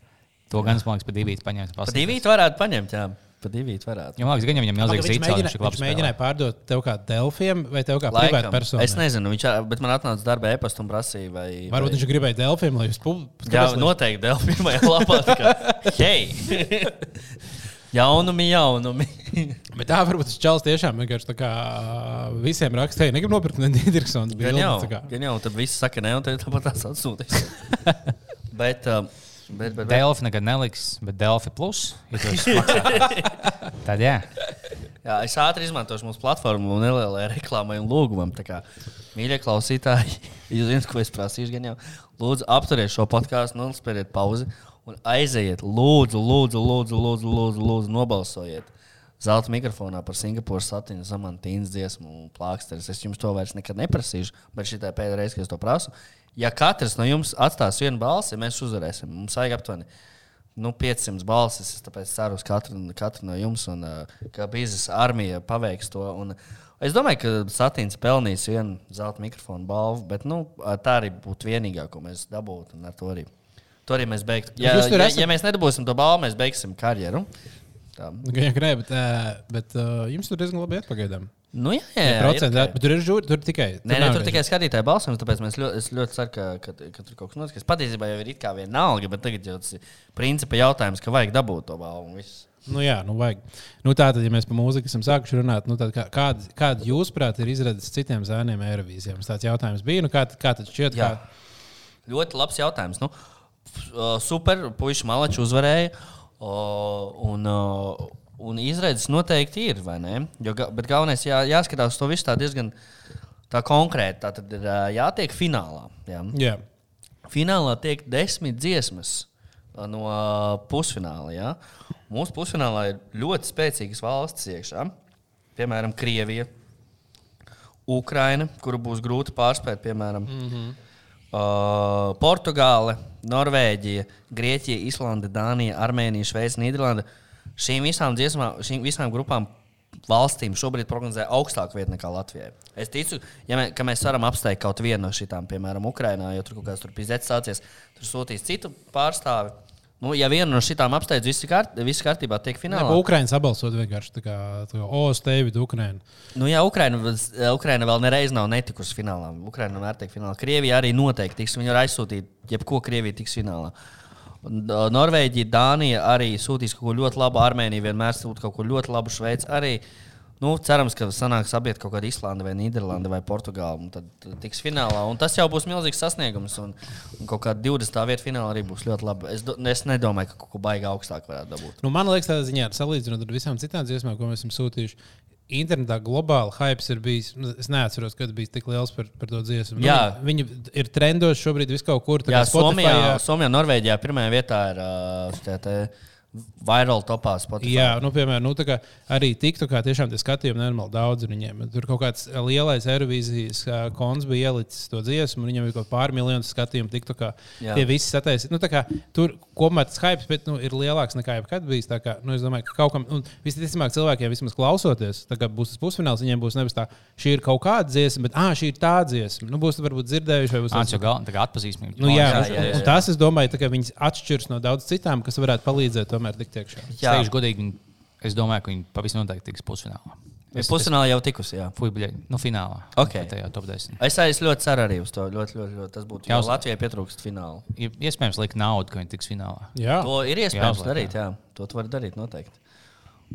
To gan es, man liekas, pa divīt paņemt. Pa divīt varētu paņemt, jā. Pa divīt varētu. Jā, jau viņam Pagaid, milzīgs mēģināja, viņš ir viņš mēģināja pārdot tev kā Delfiem vai tev kā privātu personu. Es nezinu, viņš, bet man atnāca darba e-pasta un prasīja, vai. Varbūt vai... viņš gribēja Delfiem, lai jūs Jā, publicētu. noteikti Dēlā pirmajā lapā. tā kā, Hei! jaunumi, jaunumi. Bet tā varbūt tas čels tiešām vienkārši tā kā visiem rakstīja. Negribu nopirkt Nīderlandes Gan jau, bildi. gan jau, tad viss saka, ne, un tad tāpat tās atsūtīs. bet, uh, bet, bet, bet, Delfi nekad neliks, bet Delfi plus. Ja. Tad jā. jā, es ātri izmantošu mūsu platformu un nelielai reklāmai un lūgumam. Mīļie klausītāji, jūs zināt, ko es prasīšu. Gan jau, lūdzu, apturiet šo podkāstu, nospēriet pauzi un aiziet. Lūdzu, lūdzu, lūdzu, lūdzu, lūdzu, lūdzu nobalsojiet. Zelta mikrofonā par Singapūras satiņu, zamantīnas dziesmu un plāksteris. Es jums to vairs nekad neprasīšu, bet šī ir pēdējā reize, kad es to prasu. Ja katrs no jums atstās vienu balsi, mēs uzvarēsim. Mums vajag aptuveni nu, 500 balsis. Es tāpēc ceru uz katru, katru no jums, un uh, ka biznesa armija paveiks to. Un, es domāju, ka Satīns pelnīs vienu zelta mikrofonu balvu, bet nu, tā arī būtu vienīgā, ko mēs dabūtu. un ar To arī, to arī mēs beigtu. Ja, ja, esat- ja mēs nedabūsim to balvu, mēs beigsim karjeru. Tā. Gan jau gribēju, bet, bet uh, jums tur diezgan labi iet pagaidām. Nu, jā, jā, jā, ir Procenti, ok. bet tur ir žūri, tur tikai. Nē, nē, nav tur tikai skatītāji balsojums, tāpēc mēs ļoti, es ļoti ceru, ka, ka, ka tur kaut kas notiks. Patiesībā jau ir it kā vienalga, bet tagad jau tas ir principa jautājums, ka vajag dabūt to balvu. Nu, jā, nu, vajag. Nu, tā tad, ja mēs par mūziku esam sākuši runāt, nu, tad kā, kāda, kāda jūsuprāt ir izredzes citiem zēniem Eirovīzijā? Tāds jautājums bija. Nu, kā, kā tad šķiet, Jā. kā, Ļoti labs jautājums. Nu, super, puiši malači uzvarēja. uh, Un, uh, un izredzes noteikti ir, vai ne? Jo, bet galvenais jā, jāskatās to visu tā diezgan tā konkrēti. Tā tad ir uh, jātiek finālā. Jā. jā. Finālā tiek desmit dziesmas uh, no uh, pusfināla. Ja? Mūsu pusfinālā ir ļoti spēcīgas valstis iekšā. Piemēram, Krievija, Ukraina, kuru būs grūti pārspēt, piemēram, mm -hmm. uh, Portugāle, Norvēģija, Grieķija, Islande, Dānija, Armēnija, Šveice, Nīderlanda. Šīm visām, dziesmām, šīm visām grupām valstīm šobrīd prognozē augstāku vietu nekā Latvijai. Es ticu, ja mē, ka mēs varam apsteigt kaut vienu no šīm, piemēram, Ukrainā, jo tur kaut kāds tur pizēts sācies, tur sūtīs citu pārstāvi. Nu, ja vienu no šīm apsteidz, viss kārt, viss kārtībā tiek finālā. pa Ukraiņas apbalsot vienkārši tā kā, tā kā o, Steivid, Ukraiņa. Nu, jā, Ukraina, Ukraina vēl nereiz nav netikusi finālā. Ukraina vienmēr tiek finālā. Krievija arī noteikti tiks. Viņi var aizsūtīt, jebko Krievija tiks finālā. Uh, Norvēģija, Dānija arī sūtīs kaut ko ļoti labu. Armēnija vienmēr sūta kaut ko ļoti labu. Šveice arī. Nu, cerams, ka sanāks abiet kaut kāda Islanda, vai Nīderlanda, vai Portugāla. Tad tiks finālā. Un tas jau būs milzīgs sasniegums. Un, un kaut kāda 20. vieta finālā arī būs ļoti laba. Es, do, es nedomāju, ka kaut ko baigā augstāk varētu dabūt. Nu, man liekas, tādā ziņā, salīdzinot ar visām citām dziesmām, ko mēs esam sūtījuši, internetā globāli hype ir bijis. nu, Es neatceros, kad bija tik liels par, par to dziesmu. Nu, Jā. Viņi, viņi ir trendos šobrīd vis kaut kur. Jā, Somijā, Somijā, Norvēģijā pirmajā vietā ir uh, viral topā Spotify. Jā, nu, piemēram, nu, arī TikTokā tiešām tie skatījumi nenormāli daudz viņiem. Tur kaut kāds lielais Eirovīzijas ā, kons bija ielicis to dziesmu, un viņam bija kaut pār miljonu skatījumu TikTokā. Jā. Tie visi sataisīja. Nu, kā tur kopumā tas hype, bet nu, ir lielāks nekā jebkad bijis. Kā, nu, es domāju, ka kaut kam, un visticamāk, cilvēkiem vismaz klausoties, tā kā būs tas pusfināls, viņiem būs nevis tā, šī ir kaut kāda dziesma, bet ah, šī ir tā dziesma. Nu, būs varbūt dzirdējuši, vai būs galvenais, tā kā atpazīstamība. Nu, jā, jā, jā, jā, jā. Tas, es domāju, tā viņas atšķiras no daudz citām, kas varētu palīdzēt tomēr tikt iekšā. Jā. Teikšu godīgi, es domāju, ka viņi pavisam noteikti tiks pusfinālā. Es, Pusfinālā jau tikusi. Jā. Fuibļai, nu, finālā. Ok. Tajā top 10. Es, es ļoti ceru arī uz to. Ļoti, ļoti, ļoti. Tas būtu. Jā, Jāuz- Latvijai pietrūkst fināla. Ir Iespējams, likt naudu, ka viņi tiks finālā. Jā, To ir iespējams Jāuzliek, darīt. Jā. To tu vari darīt noteikti.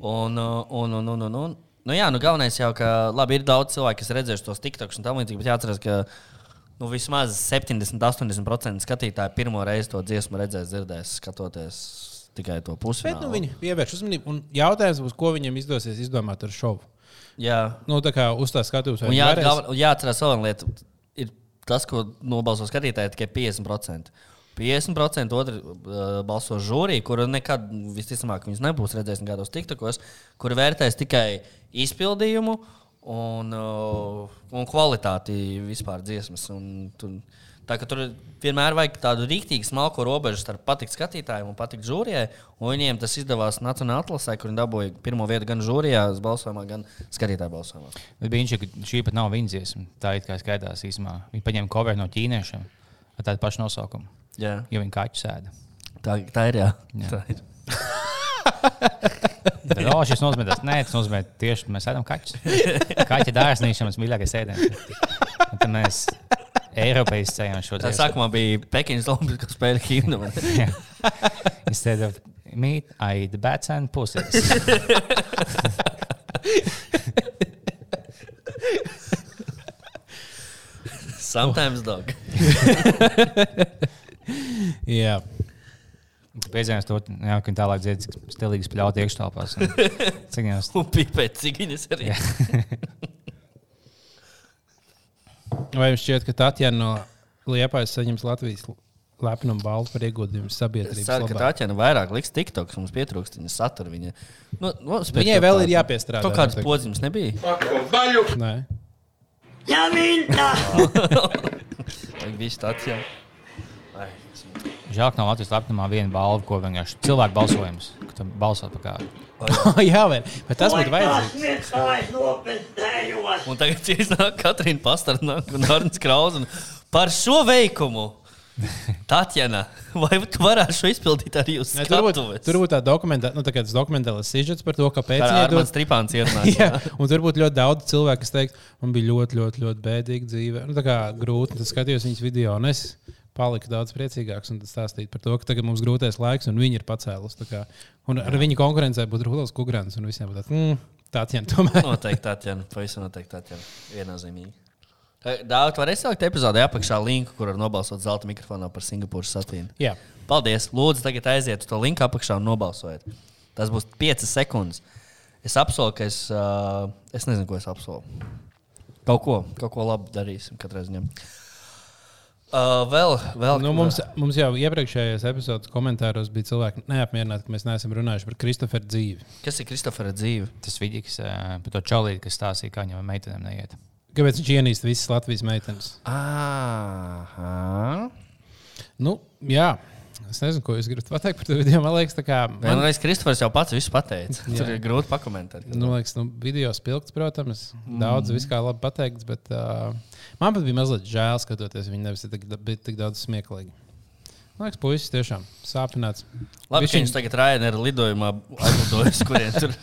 Un, uh, un, un, un, un, un. Nu, jā, nu, galvenais jau, ka labi, ir daudz cilvēku, kas redzējuši tos tiktokus un tam līdzīgi, bet jāatcerās, ka nu, vismaz 70-80% skatītāju pirmo reizi to dziesmu redzēs, dzirdēs, skatoties tikai to pusi. Bet nu, viņi pievērš uzmanību. Un jautājums būs, ko viņiem izdosies izdomāt ar šovu. Jā, Nu, tā kā uz tā skatuves un jā, jāatcerās vēl viena lieta. Ir tas, ko nobalso skatītāji, tikai 50%. 50% otru uh, balso žūrija, kura nekad, visticamāk, viņas nebūs redzējusi nekādos tiktakos, kur vērtēs tikai izpildījumu un, uh, un kvalitāti vispār dziesmas. Un, tur, tā, ka tur vienmēr vajag tādu rīktīgu smalko robežu starp patikt skatītājiem un patikt žūrijai. Un viņiem tas izdevās Nacionālajā atlasē, kur viņi dabūja pirmo vietu gan žūrijā, balsojumā, gan skatītāju balsojumā. Bet bija viņš, ka šī pat nav viņa dziesma. Tā it kā skaitās īsumā. Viņi paņēma cover no ķīniešiem ar tādu pašu nosaukumu. Jā, Jo viņi kaķu sēda. tā, tā ir. Jā. Jā. Tā ir. Tad, oh, šis nozīmē, tas nē, tas nozīmē tieši mēs ēdam kaķus. Kaķa dārznīšana mums mīļākais ēdiens. Tad mēs Eiropā izcēlījām šo Tā sākumā bija Pekinas Olimpiskā spēļu himna. Instead of meat, I eat bats and pussies. Sometimes dog. Jā, Pēdējais to ka viņi tālāk dzied, cik stilīgi spļaut iekštelpās. un Cik viņos Un pīpēt cigiņas arī. Vai jums šķiet, ka Tatjana no Liepājas saņems Latvijas lepnumu balvu par ieguldījumu Es sabiedrības ceru, ka labā? Tāķena vairāk liks TikToks. Mums pietrūkst viņa satura. Viņa, nu, nu, Viņai vēl ir jāpiestrādā, Kaut kādas podziņas nebija. Nē. Vajag visu Tāķenu. Ai, žēl, ka nav Latvijas lepnumā viena balva, ko vienkārši cilvēku balsojums, ka tu balsot par kādu. Jā, vai, bet tas būtu vajadzīgs. Un tagad iznāk Katrīna Pastarnāk un Arnēs Kraus. un Par šo veikumu! Tatjana, vai tu varētu šo izpildīt arī uz Ne, tur būtu skatuves? tur būt tā dokumentā, nu, tā tas dokumentāls sižets par to, kāpēc Kā viņi Armāns dod. Tripāns ierunās. Jā, un tur būtu ļoti daudz cilvēku, kas teikt, man bija ļoti, ļoti, ļoti bēdīga dzīve. Nu, tā kā grūti, tad skatījos viņas video, un es paliku daudz priecīgāks un tad stāstīju par to, ka tagad mums grūtais laiks, un viņi ir pacēlus. Un ar viņu konkurencē būtu Rudolf Kungrāns, un visiem būtu tāds, mm, jām tomēr. Noteikti Tatjana. Pavisam noteikti Tatjana. Viennozīmīgi. Daudz var iesaukt epizodē apakšā linku, kur var nobalsot zelta mikrofonā par Singapūras satīnu. Jā, Paldies! Lūdzu, tagad aiziet uz to linku apakšā un nobalsojiet. Tas būs 5 sekundes. Es apsolu, ka es, uh, es nezinu, ko es apsolu. Kaut ko, kaut ko labu darīsim katrā ziņā. Uh, vēl, vēl nu, mums, mums jau iepriekšējās epizodes komentāros bija cilvēki neapmierināti, ka mēs neesam runājuši par Kristoferu dzīvi. Kas ir Kristofera dzīve? Tas vidīgs par to čalīti, kas stāstīja, kā viņam ar meitenēm neiet. Kāpēc viņš ienīst visas Latvijas meitenes? Aha. Nu, jā, es nezinu, ko jūs gribat pateikt par to video. Man liekas, kā. Man, Vienreiz Kristofers jau pats visu pateica. Tur ir grūti pakomentēt. Nu, liekas, nu, video spilgts, protams, daudz mm. viskā labi pateikts, bet uh, man pat bija mazliet žēl skatoties. Viņi nevis tik, bija tik daudz smieklīgi. Man liekas, puisis tiešām sāpināts. Labi, Viņš ka viņš tagad Ryanair lidojumā aizlidojis, kurien tur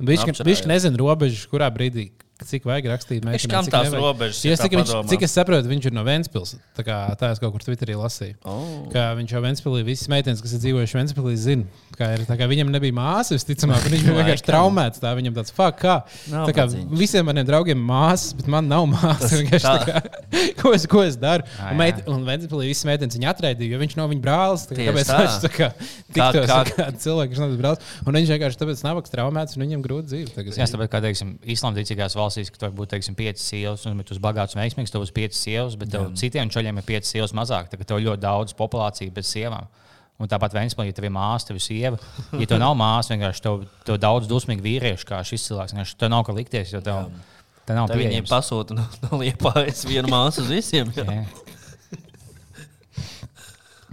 Viņš apšarājās. nezina robežas, kurā brīdī. Cik vajag rakstīt? Viņš cik tās nevajag. robežas, ja cik, viņš, cik es saprotu, viņš ir no Vēncpils. Tā, kā, tā es kaut kur Twitterī lasīju. Oh. Ka viņš jau Vēnspīlī, visas meitenes, kas ir dzīvojušas Vēnspīlī, zina, kā ir. Tā kā viņam nebija māsas, visticamāk, un viņš bija vienkārši traumēts. Tā viņam tāds, fuck, kā. Nav Tā kā padziņas. visiem maniem draugiem māsas, bet man nav māsas. Kā, Ko es, ko es daru? Ah, Un, meit, un Vēnspīlī visas meitenes viņu atraidīja, jo viņš nav viņa brālis. tā kā Tieši Kāpēc tā. viņš tā kā tiktos kā- ar kādu cilvēku, kas nav brālis? Un viņš vienkārši tāpēc nabaks traumēts un viņam grūti dzīve. Jā, tāpēc, kā teiksim, islamtīcīgās valstīs, ka tur būtu teiksim, piecas sievas, un tu esi bagāts un veiksmīgs, tev būs piecas sievas, bet tev citiem čaļiem ir piecas sievas mazāk. Tad tev ļoti daudz populācija bez sievām. Un tāpat Vēnspēlī, ja tev ir māsa, tev ir sieva. Ja tev nav māsa, vienkārši tev, tev daudz dusmīgu vīriešu, kā šis cilvēks. Vienkārši Tev nav ko likties, jo tev, tev nav Tad viņi pieejams. pasūta no, no liepājas vienu māsu uz visiem. Jā. Jā.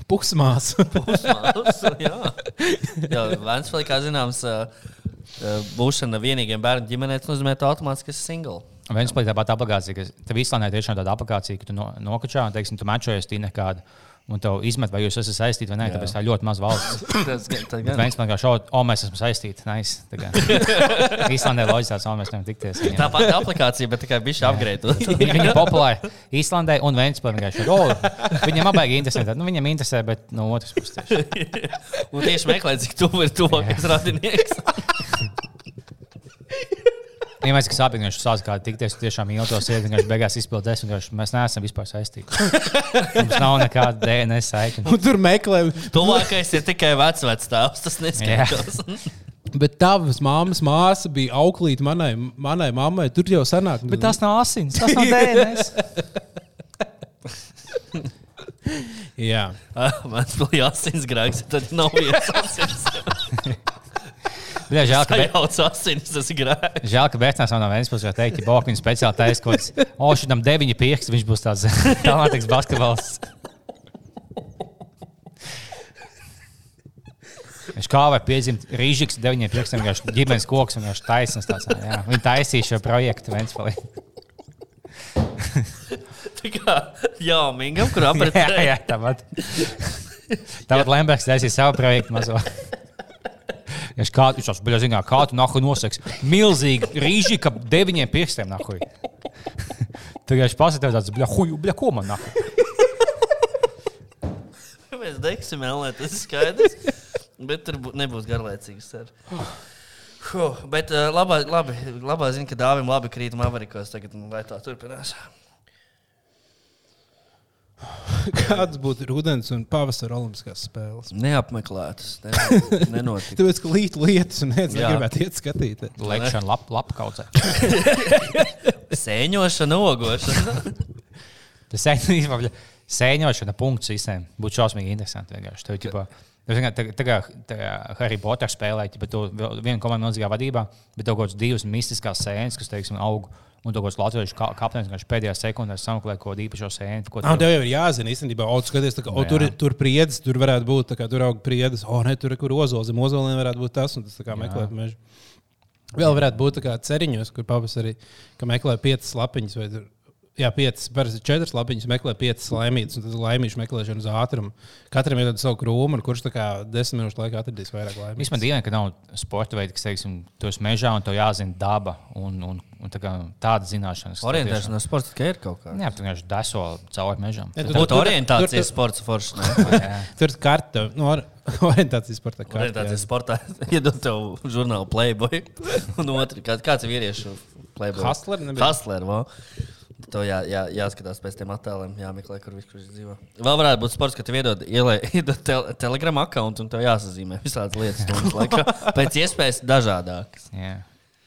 Pusmās. Māsu, jā, jā Vēnspēlī, kā zināms, ā, būšana vienīgajiem bērnu ģimenē tas nozīmē, ka automātiski esi single. Vēnspēlī tāpat aplikācija, ka tev Īslandē tiešām tāda aplikācija, ka tu no, nokačā un, teiksim, tu mačojies tī nekādu. Un tev izmet, vai jūs esat saistīti vai nē, Jā. tāpēc tā ir ļoti maz valsts. Tas, gan- gan. viens man kā šādi, o, mēs esam saistīti. Nice. Īslandē loģiskās, o, mēs nevaram tikties. Viņiem. Tā pati aplikācija, bet tikai bišķi apgreidot. Viņi ir populāri Īslandē un Vēnspēlē. vienkārši, O, viņam abiem interesē. Nu, viņam interesē, bet no otras puses. tieši. Un tieši meklēt, cik tuvu ir tuvākais radinieks. Ja mēs sāpīgi viņš sāc kā tikties, tiešām mīl to sievieti, viņš beigās izpildīs, un mēs neesam vispār saistīti. Mums nav nekāda DNS saikne. Un tur meklē, Tuvākais ir tikai vecvecāks tēvs. Tas neskatās. bet tavas māmas māsa bija auklīte manai, manai mammai. Tur jau sanāk, Bet tas nav asins, tas nav DNS. Jā, Mans bija asinsgrēks, tad nav viens asins. Jā, žēl, ka, Sajauc asins, tas ir grēks. žēl, ka Bērns no vienas puses var teikt, ka Bokviņš speciāli taisa kaut kāds, o, šitam deviņi pieksti, viņš būs tāds talantīgs basketbols. Viņš kā vai piedzimt Rīžiks, deviņiem piekstiem, viņš ģimenes koks un viņš taisnās tāds. Jā. Viņi taisīja šo projektu Ventspēlī. Tā kā Jāmingam, kur Jā, apretē. jā, tāpat. Tāpat Lembergs taisīja savu projektu mazo. Viņš kā, viņš tās, bļa, zinā, kā tu nahu noseks. Milzīgi rīži, ka deviņiem pirkstiem nahu. Tagad viņš pasakīja tāds, bļa, huju, bļa, ko man nahu. Mēs degsim, Elē, tas ir skaidrs. Bet tur bū- nebūs garlaicīgs. Huh, bet uh, labā, labi, labā ziņa, ka dāvim labi krīt Maverikos tagad, un vai tā turpinās. kādas būtu rudens un pavasara olimpiskās spēles? Neapmeklētas. Ne, nenotika. Tāpēc, ka līt lietas un nec Jā. negribētu iet skatīt. Lekšana lap, lapkaudzē. Sēņošana, ogošana. Tas īstenībā sēņošana punkts visiem. Būtu šausmīgi interesanti. vienkārši. Tev, zini, tā, tā kā Harry Potter spēlē, ja tu vēl vienu komandu milzīgā vadībā, bet tev kaut kādas divas mistiskās sēnes, kas, teiksim, aug, un tev kaut kāds latviešu ka- kapteinis, kurš pēdējā sekundē sameklē kaut kādu īpašo sēni. Ko Ah, tev- tev jau ir jāzina, īstenībā, o, skaties, kā, o, tur, tur priedes, tur varētu būt, tā kā tur aug priedes, o, ne, tur ir kur ozols, zem ozoliem varētu būt tas, un tas tā kā meklē mežu. Vēl varētu būt tā kā ceriņos, kur pavasarī, ka meklē piecas lapiņas vai tur. Jā, piecas, parasti četras lapiņas, meklē piecas laimītas, un tas ir laimīgs meklēšana uz ātrumu. Katram ir tāda savu krūmu, un kurš tā kā desmit minūšu laikā atradīs vairāk laimīgu. Vispār dīvaini, ka nav sporta veida, kas, teiksim, esi mežā un tev jāzina daba un, un, un tā kā tāda zināšanas. Orientēšanās sports tikai ir kaut kā. Jā, tu vienkārši deso cauri mežam. Ja, tu- Būtu tur- orientācijas sports foršs. Jā. Tur ir karta, no or, orientācijas sporta karta. Orientācijas sportā iedod tev žurnālu Playboy. Un otru, kā, kāds ir vīriešu Playboy? Hustler? Hustler, Tev jā, jā, jāskatās pēc tiem attēliem, jāmeklē, kur viņš dzīvo. Vēl varētu būt sports, ka tev iedod, ielē, iedod tel, telegram akkontu un tev jāsazīmē visādas lietas. laikā. Pēc iespējas dažādākas. Jā.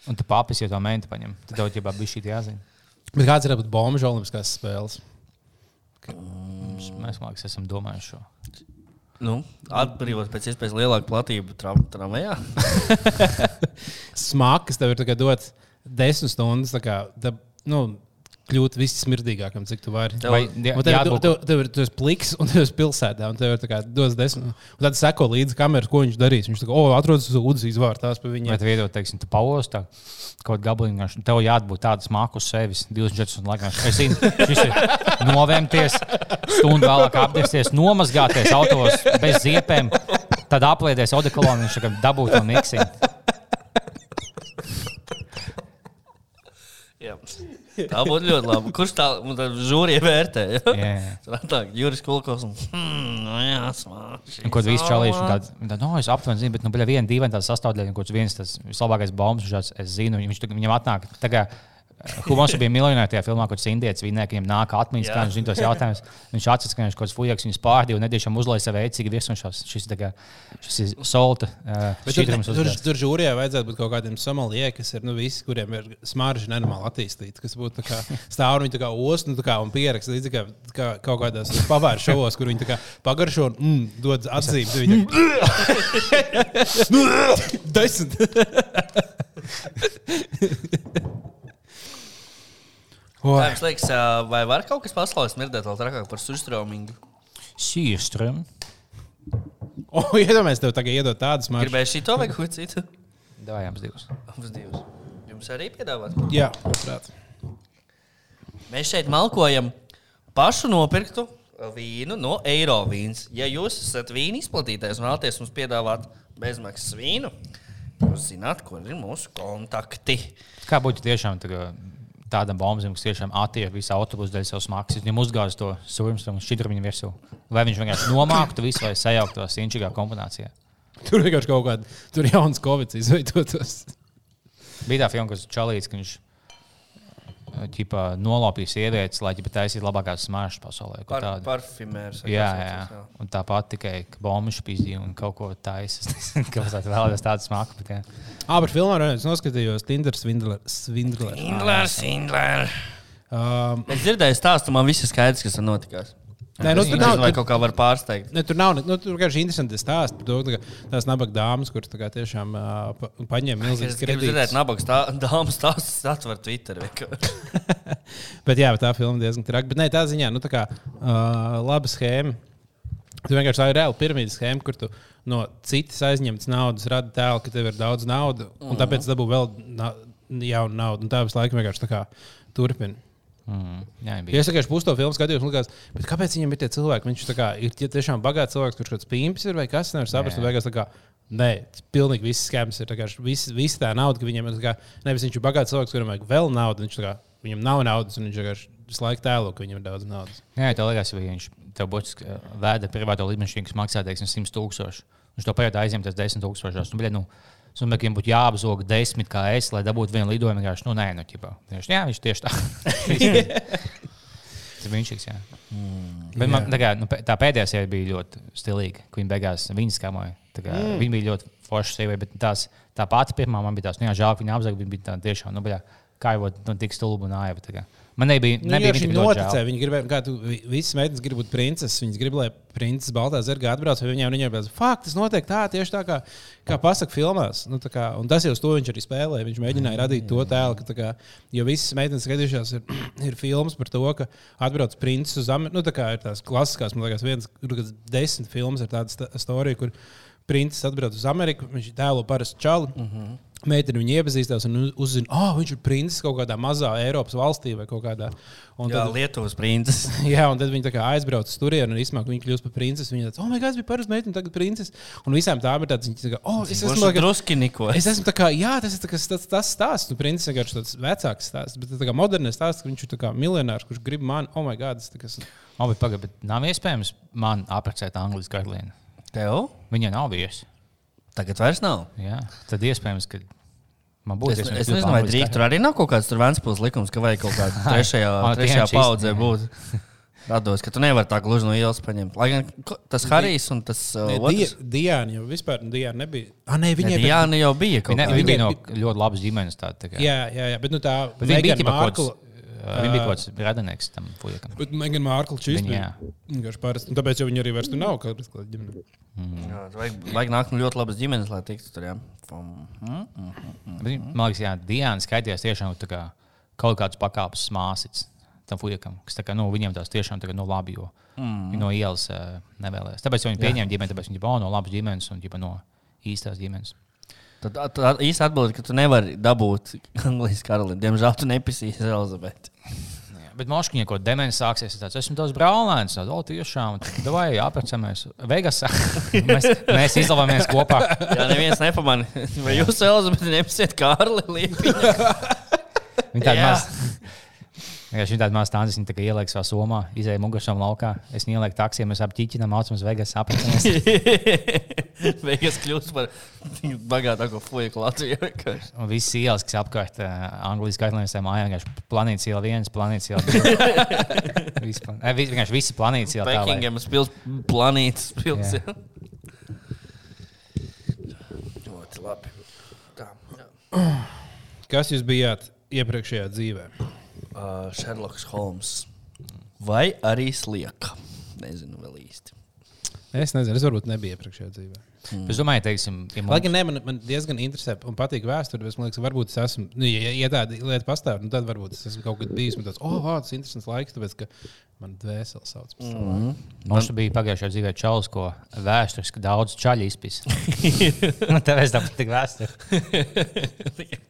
Un tu papis jau to mēnesi paņem. Tad tev jau bija šī jāzina. Bet kāds ir būt bombuļs olimpiskās spēles? Mums- Mēs, liekas, esam domājuši šo. Nu, atbrīvot pēc iespējas lielāku platību tram, tramvajā. Smakas tev ir tā kā dot desmit stundas, tā kā, da, nu, kļūt vissmirdīgākam, cik tu vari. Tev- Vai Un tev, tev, tev, tev ir tas pliks, un tev ir pilsētā, un tev ir tā kā dos desmit. Un tad seko līdzi kameras, ko viņš darīs. Viņš tā kā, o, atrodas uz ūdens, izvārtās pa Vai viņiem. tu iedod, teiksim, tu paustā kaut kādu gabaliņu, un tev jābūt tādam smaku uz sevis 24 stundu laikā. Es zinu, šis ir novēmties, stundu vēlāk apģērbties, nomazgāties autos bez ziepēm, tad apliekties odekolonu, viņš tagad dabūtu to miksiju. Jā. Tā būtu ļoti labi. Kurš tā žūrija vērtē? Jā. Tur tā, Juris Kulkovs. Un, hmm, nu jā, smāši. Ko visi čalīši, un tād, un tād, no, es aptuveni zinu, bet, nu, bija viena, divi tādas sastāvdaļas, kurš viens tas vislabākais bombs, un šāds, es zinu, viņš tagad- viņam atnāk. tā kā, Humors bija miljonārs tajā filmā, kur indietis viņam nāk atmiņas, kā viņš zina tos jautājumus. Viņš atceras, ka kaut kāds fujaks viņus pārdīja un nedēļam uzlaiž sev veicīgi virsmu. Šis, kā- šis ir solta. Uh, tur, tur, tur žūrijā vajadzētu būt kaut kādiem somalijiem, kas ir nu, visi, kuriem ir smarža nenormāli attīstīta. Kas būtu stāv un viņi kā ostu nu, kā, un pieraksta līdzi kā, kā kaut kādās pavāru šovos, kur viņi pagaršo un mm, dod atzīmes. Viņi tā- jums liekas, vai var kaut kas pasaulē smirdēt vēl trakāk par sustraumingu? Sīstrēm. o, iedomājieties, tev tagad iedod tādas smaržas. Gribēju šī to vai ko citu? Dājām divus. Abas divas. Jums arī piedāvāt? Jā, prāt. Mēs šeit malkojam pašu nopirktu vīnu no eiro vīns. Ja jūs esat vīna izplatītājs un vēlaties mums piedāvāt bezmaksas vīnu, jūs zināt, kur ir mūsu kontakti. Kā būtu tiešām tā kā tādam bombam, kas tiešām attiek visu autobusu daļu savus maksas, viņam uzgāz to sūrums un šķidru viņa virsū. Vai viņš vienkārši nomāktu visu vai sajauktu to inčīgā kombinācijā? Tur vienkārši kaut kāda tur jauns covid izveidotos. Bija tā filma, kas čalīts, ka viņš ķipā, nolaupīja sievietes, lai ģipā taisītu labākās smaržas pasaulē. kaut Par, tādu. parfimērs. Jā, jā. saucas, Un tāpat tikai bombuļs pīzdīja un kaut ko taisa. Kāpēc tā vēlaties tādu smaku? Bet, jā. Ah, par filmu arī es noskatījos Tinder Svindlers. Indlers, Indlers. Um, Es dzirdēju stāstu, man viss ir skaidrs, kas tur notikās. Nē, nu, Es tur nav- kaut kā var pārsteigt. Ne, tur nav nu, tur vienkārši interesanti stāsti par to, ka tās nabaga dāmas, kuras tā tiešām uh, pa, paņem Es milzīgas gribu dzirdēt, kredītus. nabaga stā- dāmas stāstus atver Twitter. Bet jā, bet tā filma diezgan traka. Bet nē, tā ziņā, nu tā kā uh, laba schēma. Tu vienkārši tā ir reāla piramīdas schēma, kur tu no citas aizņemtas naudas radi tēlu, ka tev ir daudz naudas, un tāpēc dabū vēl na jaunu naudu. Un tā visu laiku vienkārši tā kā turpina. Mm, jā, viņa Ja bija. es vienkārši pusto filmu skatījos, un likās, kāpēc viņam ir tie cilvēki? Viņš kā ir tie tiešām bagāts cilvēks, kurš kaut kāds pīmpis ir vai kas, nevar saprast. Beigās tā kā, nē, tas pilnīgi viss skēms ir. Viss vis tā nauda, ka viņam ir, kā, nevis viņš ir bagāts cilvēks, kuram vajag vēl naudu, viņš kā, viņam nav naudas, un viņš vienkārši visu laiku tēlo, ka viņam ir daudz naudas. Jā, tā liekas, ka viņš tev būs vēda privāto lidmašīnu, kas maksā teiksim, 100 tūkstoši. Viņš to pajūt aizņemties 10 tūkstošos. Nu, bļa, nu, Es domāju, ka viņam būtu jāapzog desmit kā es, lai dabūtu vienu lidojumu. Vienkārši, nu, nē, nu, ķipā. Viņš, jā, viņš tieši tā. Tas ir viņš. Mm, Bet man, tā, kā, nu, tā pēdējā sērija bija ļoti stilīga. ka Viņa beigās viņas skamoja. Mm. Viņa bija ļoti forša sieviete, bet tās, tā pati pirmā man bija tās, nu, jā, žēl, ka viņa apzaga. Viņa bija tā tiešām, nu, bļā, kā jau nu, tik stulba un naiva. Man nebija, Nu, nebija viņa viņa žēl. Viņa gribēja, kā tu vi- visas meitenes grib būt princeses. Viņas grib, lai princis Baltā zirgā atbrauc viņiem. Viņai bija fakt, tas notiek tā, tieši tā kā, kā pasaka filmās. Nu, kā, un tas jau to viņš arī spēlēja. Viņš mēģināja radīt to tēlu, ka, tā kā, jo visas meitenes skatījušās, ir, ir filmas par to, ka atbrauc princis uz Ameriku. Nu, tā kā ir tās klasiskās, man liekas, viens, kur kad desmit filmas ir tāda sta- storija, kur princis atbrauc uz Ameriku. Viņš tēlo parastu čalu. Mm -hmm. Meitene viņu iepazīstās un uzzina, ka oh, viņš ir princis kaut kādā mazā Eiropas valstī vai kaut kādā. Un Jā, tad, Lietuvas princis. Jā, un tad viņi tā kā aizbrauc uz turieni un īstenībā viņi kļūst par princesi. Viņa tāds, oh, my God, es biju parasts meitene, tagad princese. Un visām tām ir tāds, viņa tā kā, oh, es esmu, Esmu tagad, druskiniko. es esmu tā kā, jā, tas ir tā kā tas, tas stāsts. Nu, princis vienkārši tāds vecāks stāsts, bet tā kā moderns stāsts, ka viņš ir tā kā miljonārs, kurš grib man, oh, my God, tas tā kā. es- O, bet, pagaid, bet nav iespējams man apprecēt Anglijas karalieni. Tev? Viņa nav bijusi. Tagad vairs nav. Jā, tad iespējams, ka man būtu Es, es nezinu, vai drīz tur arī nav kaut kāds Vēnspils likums, ka vajag kaut kādā trešajā, trešajā paudzē būt. Rados, ka tu nevari tā gluži no ielas paņemt. Lai gan tas Harijs un tas uh, Ne, otrs. Di- Diana jau vispār, nu, Diana nebija. Ah, nē, Ne, viņai Jā, nu jau bija Viņa, kā. viņa bija no ļoti labas ģimenes. Tā, tā kā. Jā, jā, jā, bet nu, tā Bet viņa bija Meghan Viņa bija kaut kāds radinieks tam puikam. Bet Meghan Markle šis Viņa, bija vienkārši. Un Tāpēc jau viņa arī vairs tur nav. Kā, kā ģimene. Jā, vajag, vajag nākt no ļoti labas ģimenes, lai tiktu tur. Jā. Mm, mm, mm. Viņa- Man liekas, jā, Diana skaitījās tiešām kā kaut kāds pakāpes māsīts tam puikam, kas tā kā, nu, viņiem tās tiešām tā kā, nu, labi, jo mm. viņi no ielas uh, nevēlējās. Tāpēc viņi pieņēma ģimeni, tāpēc viņi bija no labas ģimenes un ģipa, no īstās ģimenes. Tad tā īsti atbild, ka tu nevari dabūt Anglijas karalieni. Diemžēl tu nepisīsi Elizabeti. Jā, Bet Moškiņa, ko demens sāksies, ir tāds, esmu tāds braulēns, tāds, o, tiešām, vai jāprecamies. Vegas, mēs, mēs izlavāmies kopā. Jā, neviens nepamanīja. Vai jūs Elizabeti nepisiet Kārli Liepiņu? Viņa tāda maz. Vienkārši Viņa tāda maza stāsta, viņa tā ieliek savā somā, izēja muguršām laukā. Es ielieku taksiju, mēs ap ķīķinām, mācāmies Vegas, apceļamies. Vegas kļūst par bagātāko fuju Latvijā. Un visas ielas, kas apkārt uh, Anglijas karalienes mājā, vienkārši planētas iela viens, planētas iela divi. Visi plan- eh, Vienkārši visi planētas iela tā. lai- pils, planītas pils. Jā. Ļoti labi. Tā, jā. Kas jūs bijāt iepriekšējā dzīvē? Uh, Sherloks Holmes. Vai arī slieka? Nezinu vēl īsti. Es nezinu, es varbūt nebiju iepriekšējā dzīvē. Es domāju, teiksim, ja Lai mums, gan ne, man, man diezgan interesē un patīk vēsture, bet man liekas, varbūt es esmu, nu, ja, ja tāda lieta pastāv, nu, tad varbūt es esmu kaut kad bijis un tāds, oh, wow, tas ir interesants laiks, tāpēc, ka man dvēseli sauc. Mm. Mhm. mums bija pagājušajā dzīvē čalis, ko vēsturiski daudz čaļu izpis. Un Tāpēc tā patīk vēsture. Un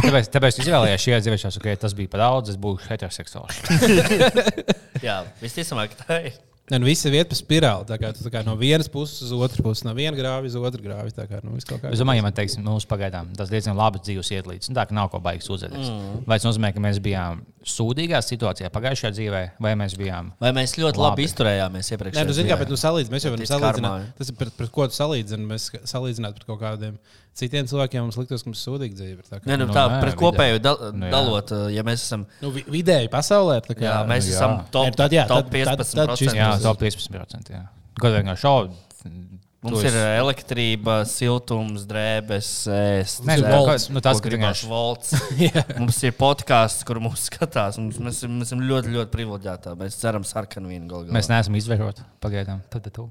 Tāpēc, tāpēc es izvēlējos šajā dzīvē, ka tas bija par daudz, es būšu heteroseksuāls. Jā, visticamāk, tā ir. Ne, nu, visi iet pa spirāli. Tā kā, tā kā no vienas puses uz otru pusi, no viena grāva uz otru grāvi. Tā kā, nu, viss Es domāju, ja man teiksim, mūsu pagaidām tas diezgan labi dzīves iet līdz. Nu, tā kā nav ko baigi sūdzēties. Mm. Vai tas nozīmē, ka mēs bijām sūdīgā situācijā pagājušajā dzīvē, vai mēs bijām. Vai mēs ļoti labi, Labi. izturējāmies iepriekš? Nē, nu, zini, kā, bet nu, salīdz, mēs jau varam salīdzināt. Tas ir pret, pret ko tu salīdzini. Mēs salīdzinām pret kaut kādiem citiem cilvēkiem. Mums liktos, ka mums ir sūdīga dzīve. ir tā kā- Nē, nu, tā nē, pret kopēju dal, Nu, dalot, ja mēs esam, Nu, vi- vidēji pasaulē. tā Kā, jā, mēs nu, jā. esam top, Nē, tad jā, top tad- tad- 15%. tad šis- Jā, top 15%. Jā. Gadu vienkārši šovu. Mums ir elektrība, siltums, drēbes, ēst. Nu, dzert, volts. Nu, tas, ko ka gribas, vienkārši- volts. mums ir podkāsts, kur mums skatās. Mums, mēs, esam- mēs esam ļoti, ļoti privileģēti. Mēs ceram, sarkanu vīnu galā. Mēs neesam izvēroti pagaidām. Tad, tad tu.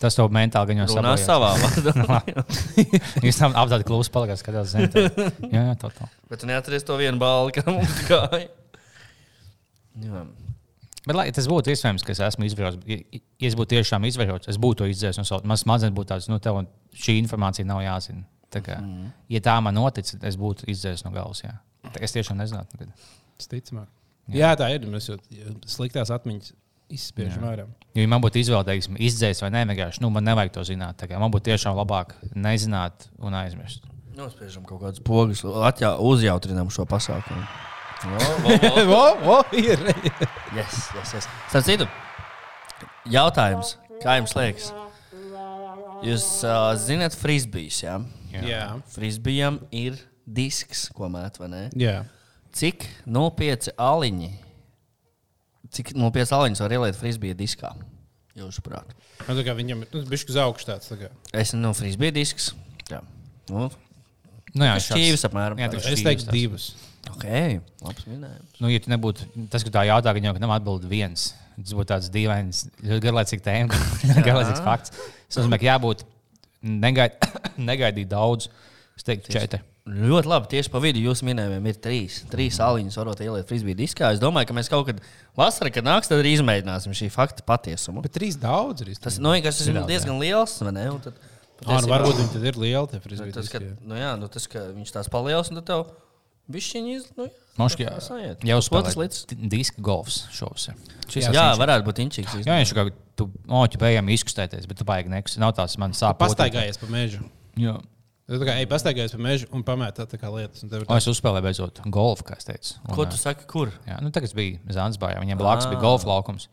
Tas tev mentāli jau runā sabojās. savā vārdā. Jūs tam apgādājat, klusi palikāt, skatās zem. Jā, jā, tā tā. Bet tu neatceries to vienu balvu, kā mums gāja. Jā. Bet, lai tas būtu iespējams, ka es esmu izvērots, ja, es būtu tiešām izvērots, es būtu izdzēsis no savas. Smadzenes būtu tāds, nu, tev šī informācija nav jāzina. Tā kā, mm. Ja tā man notic, es būtu izdzēsis no galvas. Jā. Tā, es tiešām nezinātu. Kad... Ticamāk. Jā, tā ir. Mēs jau sliktās atmiņas izspiežam ārā. Jo, ja man būtu izvēlējies, izdzēsis vai nē, vienkārši nu, man nevajag to zināt. Tā kā Man būtu tiešām labāk nezināt un aizmirst. Nospiežam kaut kādus pogus, atjā, uzjautrinām šo pasākumu. Vo, vo, ir. Yes, yes, yes. Starp citu, jautājums, kā jums liekas? Jūs uh, zināt, frisbīs, jā? Jā. Frisbijam ir disks, ko mēt, vai ne? Jā. Cik nopietni aliņi, cik nopietni aliņus var ielikt frisbija diskā? Jūsuprāt. Nu, kā viņam ir nu, bijis uz augšu tāds. Tā kā. Es no frisbija disks. Jā. Nu, Nu, jā, šķīvis apmēram. Jā, Es teiktu divus. Ok, labs minējums. Nu, ja tu nebūtu tas, ka tā jautā, ka jau nav atbildējis viens, tas būtu tāds dīvains, ļoti garlaicīgs tēma, garlaicīgs fakts. Tas nozīmē, ka jābūt negaid, negaidīt daudz. Es teiktu, četri. Ļoti labi. Tieši pa vidu jūsu minējumiem ir trīs. Trīs aliņus varot ielikt frisbija diskā. Es domāju, ka mēs kaut kad vasarā, kad nāks, tad arī izmēģināsim šī fakta patiesumu. Bet trīs daudz ir. Tas nu, vienkārši ir diezgan liels. Tad, Ah, nu, varbūt viņi tad ir lieli. frisbee tas, ka, nu, jā, nu, tas, ka viņš tās paliels, un tad tev bišķiņi iz... Nu, tā sajiet. jau spēlēt līdz. di- diska golfs šovs. Jā, jā varētu būt inčīgs. Jā, viņš kā tu oķi pējām izkustēties, bet tu baigi nekus. Nav tās man sāp. Pastaigājies pa mežu. Jā. Tu tā kā ej pastaigājies pa mežu un pamēt tā, tā kā lietas. un tev ir O, es uzspēlēju beidzot golfu, kā es teicu. Un, Ko tu saki, kur? Jā, nu, tagad es biju Zanzibārā. Viņam blakus bija golfa laukums.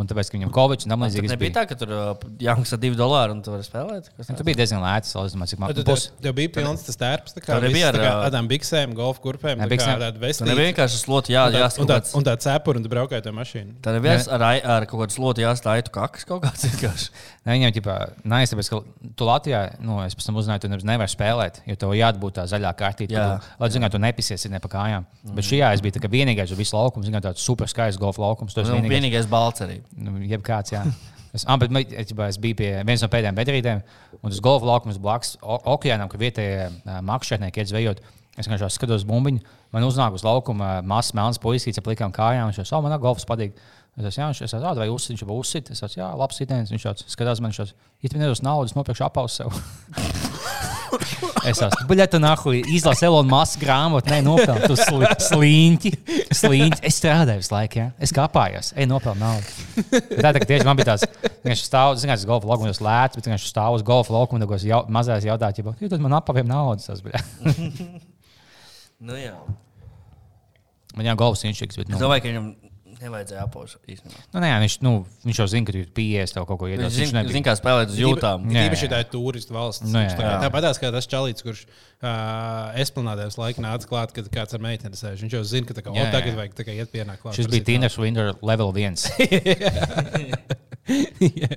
Un tāpēc, ka viņam Kovičs un tam līdzīgi es nebija tā, ka tur uh, jāmaksā divi dolāri un tu vari spēlēt. Kas Nu, tāds? Tu biji diezgan lēts, es domāju, cik būs. tev, tev bija pilns tas tērps, tā kā Tev nebija viss, tā kā ar, tādām biksēm, golfa kurpēm, Ne, tā biksēm. tāda Tu vestīga. nebija vienkārši sloti, jā, Un tā- jāsaka. un tā- Un tā cepura, un tu braukāji to mašīnu. Tā nebija ar, ar kaut kādu sloti jāstāj, tu kakas kaut kāds vienkārši. Ne, viņam ģipā, nē, es tāpēc, ka tu Latvijā, nu, es pēc tam uzzināju, tu nevari spēlēt, jo tev jābūt tā zaļā kārtība. Lai zinātu, tu nepisies ne pa kājām. Mm. Bet šajā es biju tā vienīgais uz visu laukumu, zināt, tāds super skaists golfa laukums. Esi Nu, vienīgais. vienīgais balts arī. Nu, jebkāds, jā. Es, ah, bet, ģipā, es biju pie vienas no pēdējām bedrītēm, un tas golfa laukums blakus okeānam, kur vietējie makšķernieki iet zvejot. Es vienkārši skatos bumbiņu, man uznāk uz laukuma mazs melns puisīts ar plikām kājām. Viņš jau saka, man golfs patīk. Es esmu, jā, viņš ir vai uzsit, viņš jau uzsit. Es esmu, jā, labs sitiens. Viņš jau skatās man, viņš ja tu nedos naudas, nopirkšu apaus sev. Es esmu, bet, ja tu nahu izlasi Elonas Maska grāmatu, nē, nopelni tu sli, sliņķi, sliņķi. Es strādāju visu laiku, ja? es kāpājos, ej, nopelni naudu. Tā ka tieši man bija tāds, viņš stāv, zināms, tas golfa laukumos lēts, bet viņš stāv uz golfa laukuma, un jau, mazais jautā, ja tad man apaviem naudas. Tas bija. Nu, jā. Man jau golfs inšīgs, bet, Es nu, domāju, ka viņam nevajadzēja apaušot īstenībā. nu, nē, viņš, nu, viņš jau zina, ka tu pieies tev kaut ko iedot. Viņš Viņš zina, nebija. zin, kā spēlēt uz jūtām. Jā, Īpaši jā. tā ir turistu valsts. Nu, jā, Viņš tā kā- jā. Tāpat kā tas čalīts, kurš uh, esplanādēs laikā nāca klāt, kad kāds ar meiteni sēž. Viņš jau zina, ka tā kā, Jā, o, tagad jā. vajag tā kā iet pienākt klāt. Šis bija Tīners Winter level 1.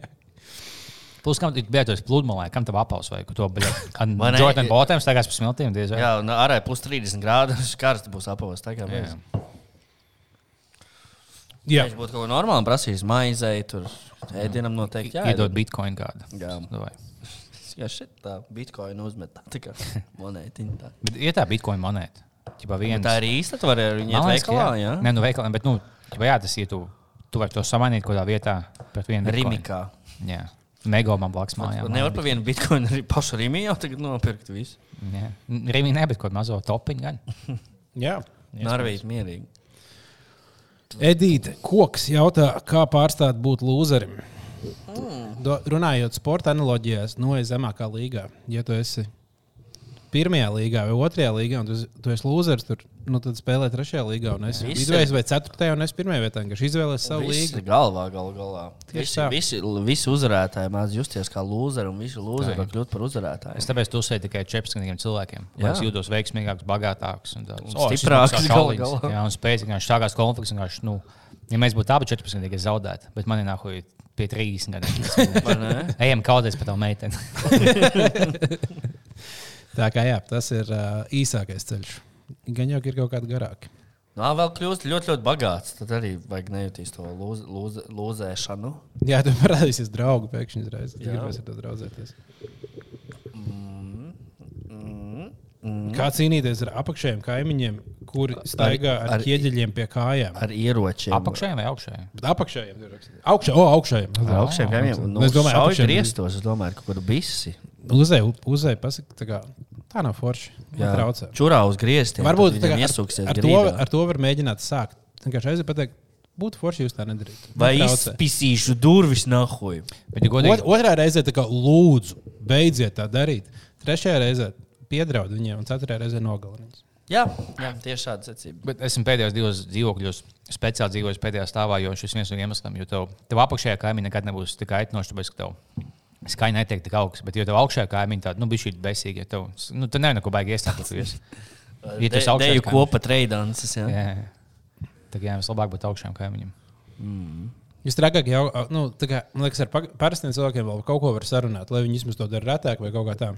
Plus, kam tu biji uz pludmalē, kam tev apaus vai ko to bija? Vai ne? Jordan Bottoms tagad pa smiltīm diez vai. Jā, ārā ir plus 30 grādi. Viņš karsts būs apavos. Jā. Jā, Viņš būtu kaut ko normālu prasījis. Maizei, tur ēdienam noteikti. Jā, Iedod bitkoinu kādu. Jā. Davai. Jā, šit tā bitkoina uzmet. Tā, kā monētiņa. Tā. Bet ir tā bitkoinu monēta. Ķipā viens. tā ir īsta. Tu vari ar viņu iet veikalā. Jā, Nē, nu veikalā, bet, nu, ķipā, jā, tas ir, tu, tu vari to samainīt kādā vietā pret vienu. Rimikā. Jā. Mego man blakus mājā. Nevar par vienu bitkoinu arī pašu Rimī jau tagad nopirkt visu. Jā. Rimī ne, bet kaut mazo topiņu gan. jā. Narvīt mierīgi. Edīte Koks jautā, kā pārstāt būt lūzerim. Do, runājot sporta analoģijās, no zemākā līgā. Ja tu esi pirmajā līgā vai otrajā līgā, un tu, esi- tu esi lūzers, tur, nu, tad spēlē trešajā līgā, un es Visi- vidējais vai ceturtajā, un es pirmajā vietā, kas izvēlēs savu Visi līgu. galvā, gal galā. Tieši Visi, tā. visi, visi uzvarētāji mācās justies kā lūzeri, un visi lūzeri var kļūt par uzvarētājiem. Es tāpēc uzsēju tikai čepskanīgiem cilvēkiem. Jā. Es jūtos veiksmīgāks, bagātāks un Un stiprāks gal galā. Jā, un spēcīgāks, šākās konflikts. vienkārši, Nu, ja mēs būtu abi 14, tad es zaudētu. Bet man ir nākuj pie 30 gadiem. Ejam kauties par tavu meiteni. Tā kā jā, tas ir uh, īsākais ceļš. Gan jau ka ir kaut kāda garāka. Nā, vēl kļūst ļoti, ļoti bagāts. Tad arī vajag nejutīs to lūz, lūz, lūzēšanu. Jā, tu parādīsies draugu pēkšņi uzreiz. Tu Jā. gribēsi ar to draudzēties. Mm. Kā cīnīties ar apakšējiem kaimiņiem, kuri staigā ar, ar- ar ķieģeļiem pie kājām? Ar ieročiem. Apakšējiem vai augšējiem? Bet apakšējiem tur rakstīts. Augšā, o, augšējiem. Ar augšējiem kaimiņiem. Nu, Es domāju, domāju, apakšējiem ka ir- grieztos. Es domāju, ka kaut kur bisi. Uzēja, uzēja, pasaka, tā, kā, tā nav forši. Jā, traucē. čurā uz grieztiem. Varbūt tā kā viņam ar, iesūksies ar, to, ar to var mēģināt sākt. Vienkārši aiziet pateikt, būtu forši jūs tā nedarītu. Vai Traucē. izspisīšu durvis nahuj? Bet, ja godīgi, Ot, otrā reizē tā kā lūdzu, beidziet tā darīt. Trešajā reizē piedraud viņiem, un ceturtajā reizē nogalināt. Jā, jā, tieši šāda secība. Bet esmu pēdējos divos dzīvokļos speciāli dzīvojis pēdējā stāvā, jo šis viens no iemesliem, jo tev, tev apakšējā kaimiņā nekad nebūs tik aitnoši, tāpēc, ka tev skaņa netiek tik augsts. Bet, jo tev augšējā kaimiņā tāda, nu, bija šī besīga, ja tev, nu, tu nevari neko baigi iestāties. Ja tas Deju augšējais kopa treidances. Jā. Jā, tā kā jā, vislabāk būtu augšējiem kaimiņiem. Jūs trakāk jau, nu, tā kā, man liekas, ar parastiem cilvēkiem vēl kaut ko var sarunāt, lai viņi vismaz to dara retāk vai kaut kā tā.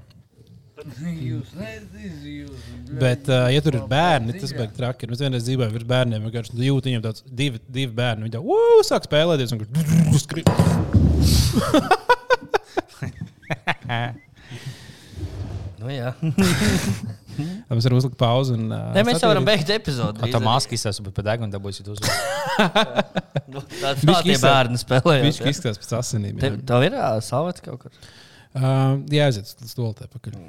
Jūs neziniet, jūs. Bet, uh, ja tur ir bērni, tas beigas traki. Es vienreiz dzīvoju ar bērniem, vienkārši nu, jūtu viņiem tāds divi, divi bērni. Viņi tā, uh, sāk spēlēties un skribi. Nu, jā. Mēs varam uzlikt pauzi. Un, uh, Ne, mēs jau varam beigt epizodi. Tā maska izsaka, bet pēc deguna dabūsit uz. Nu, Tā tā Bišķi tie bērni spēlē. Viņš izskatās pēc asinīm. Tev, jā. tev ir salvets kaut kur. Uh, jā, aiziet uz stultē pakaļ.